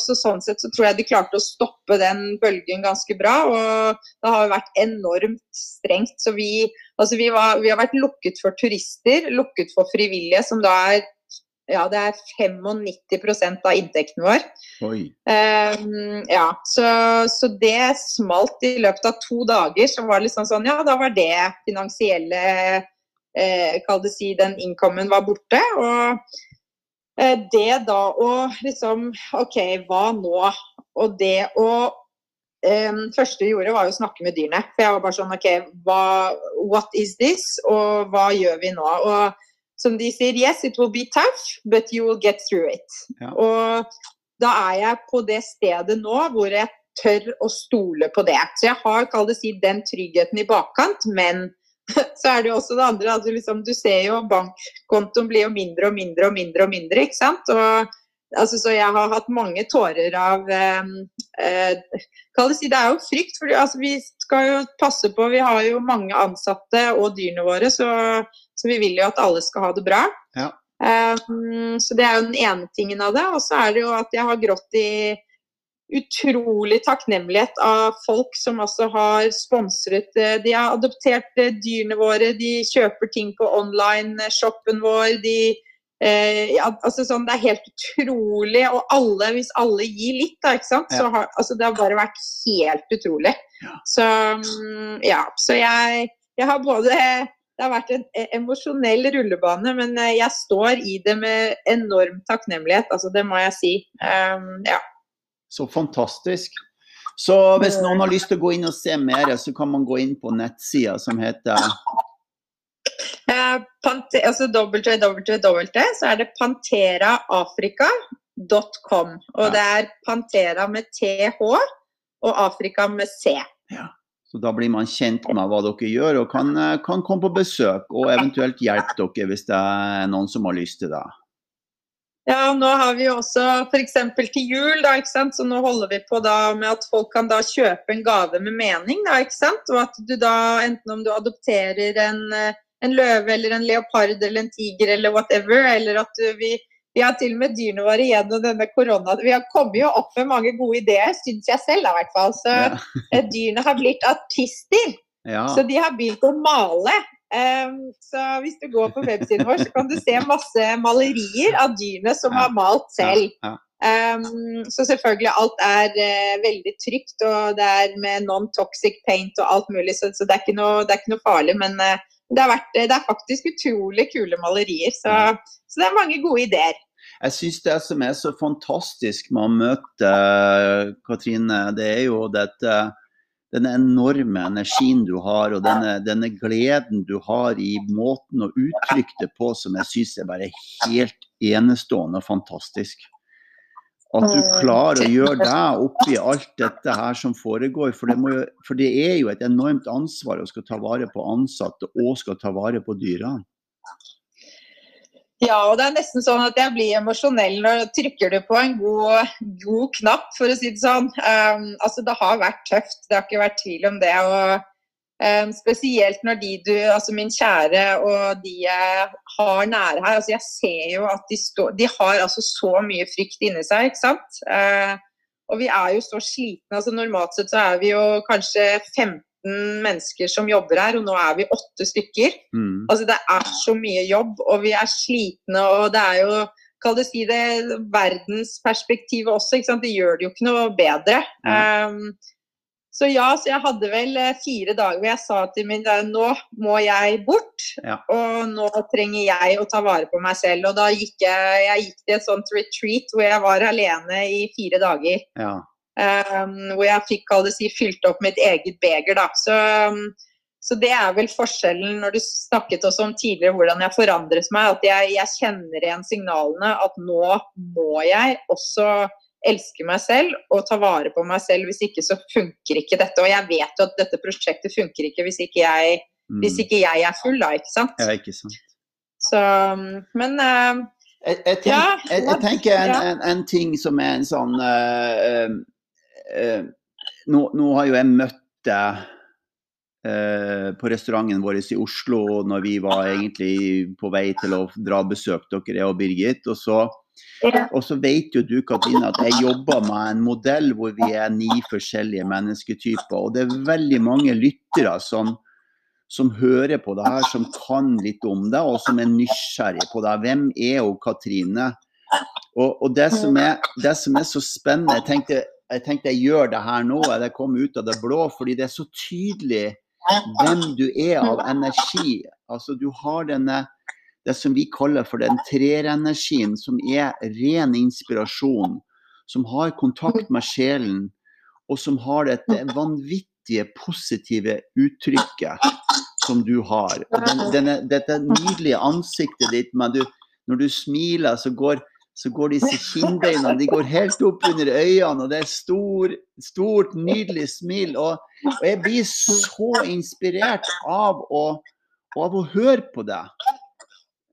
så, sånn sett så tror jeg de klarte å stoppe den bølgen ganske bra. Og det har vært enormt strengt. Så vi, altså vi, var, vi har vært lukket for turister, lukket for frivillige, som da er ja, det er 95 av inntekten vår. Um, ja, så, så, det smalt i løpet av to dager. Så var det liksom sånn, ja, da var det finansielle eh, Kall det si den incomen var borte. Og det da å liksom OK, hva nå? Og det å um, første vi gjorde, var å snakke med dyrene. For jeg var bare sånn OK, hva, what is this? Og hva gjør vi nå? Og som de sier, yes, it will be tough, but you will get through it. Ja. Og da er jeg på det stedet nå hvor jeg tør å stole på det. Så jeg har, kall det si, den tryggheten i bakkant, men så er det jo også det andre. Altså liksom, du ser jo bankkontoen blir jo mindre og mindre og mindre og mindre. ikke sant? Og, altså, så jeg har hatt mange tårer av eh, eh, det, si, det er jo frykt, for altså, vi skal jo passe på. Vi har jo mange ansatte og dyrene våre, så, så vi vil jo at alle skal ha det bra. Ja. Um, så det er jo den ene tingen av det. Og så er det jo at jeg har grått i utrolig takknemlighet av folk som også har sponsret eh, De har adoptert eh, dyrene våre, de kjøper ting på online-shoppen vår. de eh, ja, altså sånn, Det er helt utrolig. Og alle, hvis alle gir litt, da, ikke sant? så har altså, det har bare vært helt utrolig. Så mm, ja, så jeg, jeg har både det har vært en e, emosjonell rullebane, men jeg står i det med enorm takknemlighet. altså Det må jeg si. Um, ja. Så fantastisk. Så hvis noen har lyst til å gå inn og se mer, så kan man gå inn på nettsida som heter eh, Pante, altså www, så er det panteraafrika.com. Og ja. det er Pantera med TH og Afrika med C. Ja. Så da blir man kjent med hva dere gjør, og kan, eh, kan komme på besøk og eventuelt hjelpe dere hvis det er noen som har lyst til det. Ja, nå har vi jo også f.eks. til jul, da, ikke sant? så nå holder vi på da med at folk kan da kjøpe en gave med mening. da, ikke sant? Og at du da, enten om du adopterer en, en løve eller en leopard eller en tiger eller whatever, eller at du, vi, vi har til og med dyrene våre gjennom denne korona. Vi har kommet jo opp med mange gode ideer, syns jeg selv i hvert fall. Så ja. Eh, dyrene har blitt artister. Ja. Så de har begynt å male. Um, så hvis du går på websiden vår, så kan du se masse malerier av dyrene som har malt selv. Um, så selvfølgelig, alt er uh, veldig trygt, og det er med non-toxic paint og alt mulig, så, så det, er noe, det, er ikke noe, farlig. Men uh, det, vært, det, er faktisk utrolig kule malerier, så, så det er mange gode ideer. Jeg syns det som er så fantastisk med å møte Katrine, det er jo dette denne enorme energien du har, og denne, denne, gleden du har i måten å uttrykke det på, som jeg syns er bare helt enestående og fantastisk. At du klarer å gjøre deg oppi alt dette her som foregår. For det, jo, for det er jo et enormt ansvar å skal ta vare på ansatte og skal ta vare på dyrene. Ja, og det er nesten sånn at jeg blir emosjonell når trykker du på en god, god knapp, for å si det sånn. Um, altså, det har vært tøft, det har ikke vært tvil om det. og um, Spesielt når de du, altså min kjære og de jeg har nære her. altså Jeg ser jo at de, står, de har altså så mye frykt inni seg, ikke sant. Uh, og vi er jo så slitne. altså Normalt sett så er vi jo kanskje 15 mennesker som jobber her, og nå er vi åtte stykker. Mm. Altså Det er så mye jobb, og vi er slitne, og det er jo Kall det si det verdensperspektivet også, ikke sant? det gjør det jo ikke noe bedre. Mm. Um, så ja, så jeg hadde vel eh, fire dager hvor jeg sa til min nå må jeg bort. Ja. Og nå trenger jeg å ta vare på meg selv. Og da gikk jeg, jeg gikk til et sånt retreat hvor jeg var alene i fire dager. Ja. Um, hvor jeg fikk si, fylt opp mitt eget beger. Da. Så, um, Så det er vel forskjellen når du snakket også om tidligere hvordan jeg forandret meg. At jeg, jeg kjenner igjen signalene at nå må jeg også elske meg selv og ta vare på meg selv. Hvis ikke så funker ikke dette. Og jeg vet jo at dette prosjektet funker ikke hvis ikke jeg, mm. hvis ikke jeg er full, da. Ikke sant? Ja, ikke sant. Så, men uh, jeg, jeg, tenk, ja, jeg, jeg, tenker en, en, en, ting som er en sånn uh, uh, nå, nå, har jo jeg møtt deg på restauranten vår i Oslo når vi var egentlig på vei til å dra og besøke dere, jeg og Birgit. Og så og så vet jo du Katrine, at jeg jobber med en modell hvor vi er ni forskjellige mennesketyper. Og det er veldig mange lyttere som, som hører på det her, som kan litt om det, og som er nysgjerrig på det. Hvem er hun Katrine? Og, og det, som er, det, som er, så spennende Jeg tenkte jeg, tenkte jeg gjør det her nå, Det kom ut av det blå, fordi det er så tydelig hvem du er av energi. Altså Du har denne det som vi kaller for den treerenergien, som er ren inspirasjon, som har kontakt med sjelen, og som har dette vanvittige positive uttrykket som du har. Den, denne, dette nydelige ansiktet ditt, du, når du smiler, så går, så går disse kinnbeina de går helt opp under øynene, og det er stor, stort, nydelig smil. Og, og jeg blir så inspirert av å, av å høre på deg.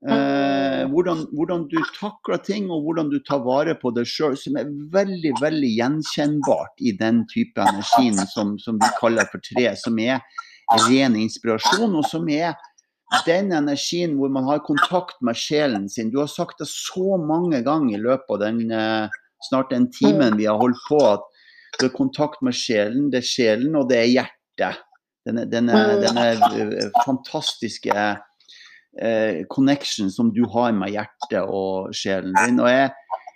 Eh, hvordan, hvordan, du takler ting og hvordan du tar vare på deg sjøl, som er veldig veldig gjenkjennbart i den type energien som, som, vi kaller for tre, som er ren inspirasjon, og som er den energien hvor man har kontakt med sjelen sin. Du har sagt det så mange ganger i løpet av den eh, snart den timen vi har holdt på, at du har kontakt med sjelen. Det er sjelen, og det er hjertet. Denne, denne, denne eh, fantastiske eh, connection som du har med hjertet og sjelen din. Og jeg,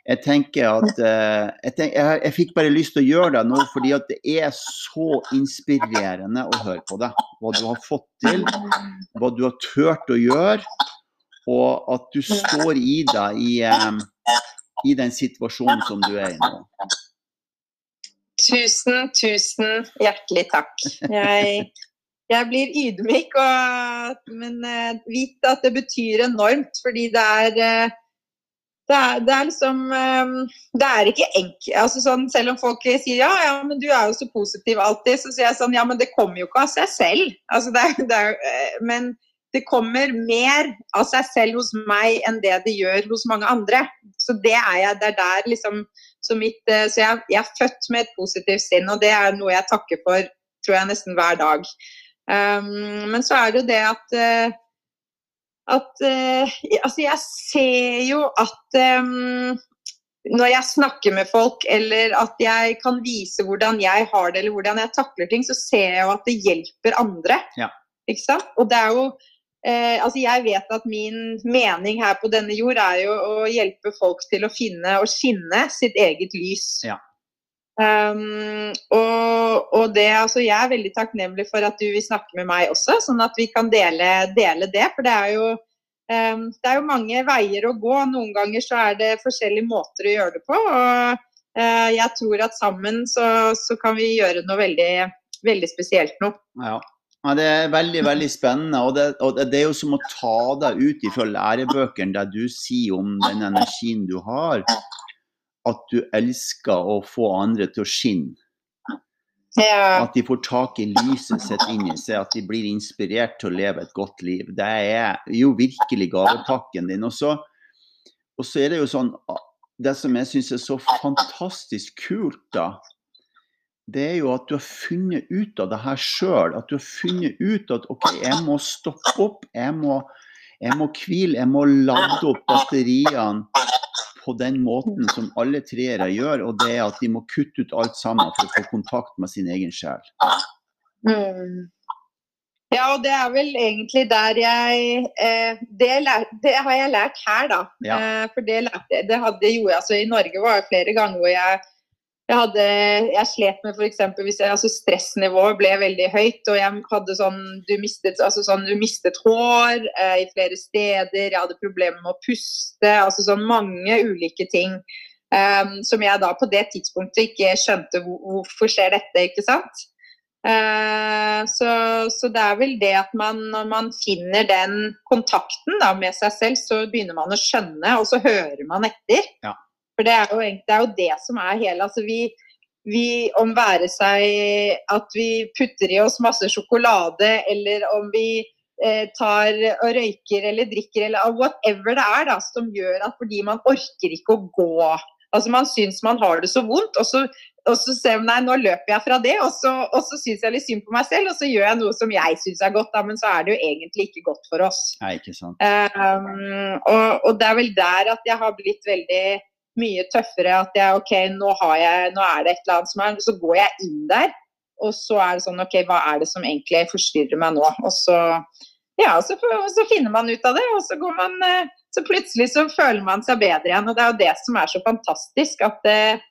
jeg tenker at eh, jeg, tenker, jeg, jeg, fikk bare lyst til å gjøre det nå fordi at det er så inspirerende å høre på deg. Hva du har fått til, hva du har turt å gjøre, og at du står i deg i, eh, i den situasjonen som du er i nå. Tusen, tusen hjertelig takk. Jeg jeg blir ydmyk, og, men uh, vit at det betyr enormt. Fordi det er uh, det er, det er, liksom um, Det er ikke enkelt. Altså sånn, selv om folk sier ja, ja, men du er jo så positiv alltid, så sier jeg sånn ja, men det kommer jo ikke av seg selv. Altså, det er, det er, uh, men det kommer mer av seg selv hos meg enn det det gjør hos mange andre. Så det er jeg, det er der liksom Så, mitt, så jeg, jeg er født med et positivt sinn, og det er noe jeg takker for tror jeg nesten hver dag. Um, men så er det jo det at uh, at uh, Altså, jeg ser jo at um, når jeg snakker med folk, eller at jeg kan vise hvordan jeg har det, eller hvordan jeg takler ting, så ser jeg jo at det hjelper andre. Ja. Ikke sant? Og det er jo eh, altså Jeg vet at min mening her på denne jord er jo å hjelpe folk til å finne og skinne sitt eget lys. Ja. Um, og, og, det, altså jeg er veldig takknemlig for at du vil snakke med meg også, sånn at vi kan dele, dele det. For det er, jo, um, det er jo mange veier å gå. Noen ganger så er det forskjellige måter å gjøre det på. Og uh, jeg tror at sammen så, så, kan vi gjøre noe veldig, veldig spesielt nå. Ja. ja. Det er veldig veldig spennende. og det, og det, er jo som å ta deg ut ifra lærebøkene der du sier om den energien du har at du elsker å få andre til å skinne. Ja. At de får tak i lyset sitt inni seg, at de blir inspirert til å leve et godt liv. Det er jo virkelig gavepakken din. Og så, og så er det jo sånn Det som jeg syns er så fantastisk kult, da, det er jo at du har funnet ut av det her sjøl. At du har funnet ut at OK, jeg må stoppe opp. Jeg må, jeg må hvile. Jeg må lade opp batteriene på den måten som alle treere gjør, og det er at de må kutte ut alt sammen for å få kontakt med sin egen sjel. Mm. Ja, og det er vel egentlig der jeg eh, det, lær, det, har jeg lært her, da. Ja. Eh, for det, lærte, det hadde jo altså I Norge var det flere ganger hvor jeg jeg, hadde, jeg slet med f.eks. hvis jeg, altså stressnivået ble veldig høyt, og jeg hadde sånn Du mistet, altså sånn, du mistet hår eh, i flere steder, jeg hadde problemer med å puste, altså sånn mange ulike ting. Um, som jeg da på det tidspunktet ikke skjønte hvor, hvorfor skjer dette, ikke sant. Uh, så, så, det er vel det at man, når man finner den kontakten da, med seg selv, så begynner man å skjønne, og så hører man etter. Ja. For det er, jo, det er jo det som er hele altså vi, vi om være seg at vi putter i oss masse sjokolade, eller om vi eh, tar og røyker eller drikker eller whatever det er da, som gjør at fordi man orker ikke å gå Altså Man syns man har det så vondt, og så og så ser man nei, nå løper jeg fra det, og så, og så syns jeg litt synd på meg selv, og så gjør jeg noe som jeg syns er godt, da, men så er det jo egentlig ikke godt for oss. Nei, ikke sant. Um, og, og, det er vel der at jeg har blitt veldig mye tøffere. At jeg OK, nå, jeg, nå er det et eller annet som er Så går jeg inn der, og så er det sånn OK, hva er det som egentlig forstyrrer meg nå? Og så ja, så, så, finner man ut av det, og så går man eh, Så plutselig så føler man seg bedre igjen. Og det er jo det som er så fantastisk. at eh,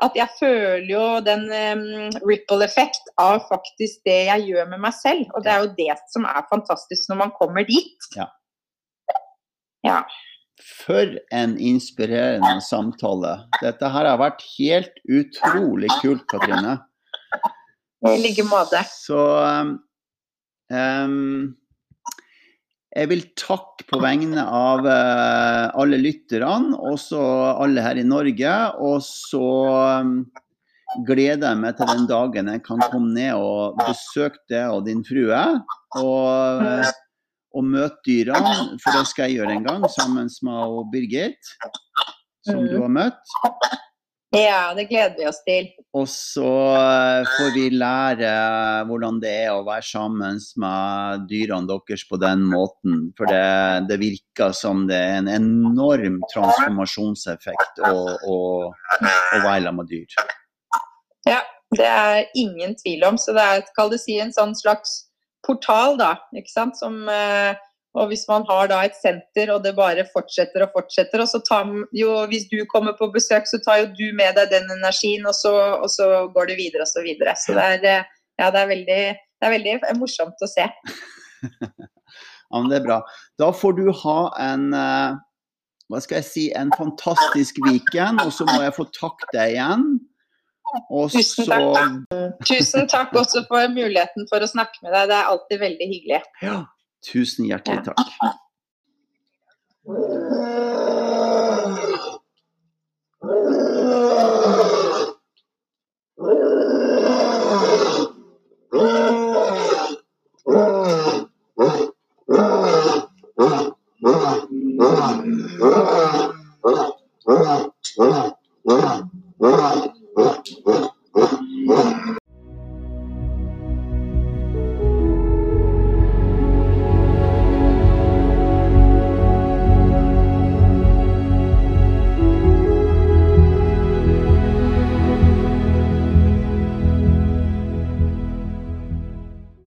at jeg føler jo den um, ripple-effekt av faktisk det jeg gjør med meg selv. Og det er jo det som er fantastisk når man kommer dit. Ja. ja. For en inspirerende samtale. Dette her har vært helt utrolig kult, Katrine. I like måte. Så um, jeg vil takke på vegne av uh, alle lytterne, også alle her i Norge. Og så um, gleder jeg meg til den dagen jeg kan komme ned og besøke deg og din frue. Og, uh, og møte dyrene, for det skal jeg gjøre en gang sammen med Birgit, som du har møtt. Ja, det gleder vi oss til. Og så eh, får vi lære hvordan det er å være sammen med dyrene deres på den måten. For det, det virker som det er en enorm transformasjonseffekt å, å, å være sammen med dyr. Ja, det er ingen tvil om. Så det er, kall det si, en sånn slags portal, da. Ikke sant. Som eh, og hvis man har da et senter og det bare fortsetter og fortsetter, og så tar jo Hvis du kommer på besøk, så tar jo du med deg den energien, og så, og så går det videre og så videre. Så det er, eh, ja, det er, veldig, det er veldig morsomt å se. ja, men det er bra. Da får du ha en eh, hva skal jeg si, en fantastisk weekend, og så må jeg få takke deg igjen. Og tusen, så... takk. tusen takk også for muligheten for å snakke med deg. Det er alltid veldig hyggelig. Ja, tusen hjertelig takk. Ja.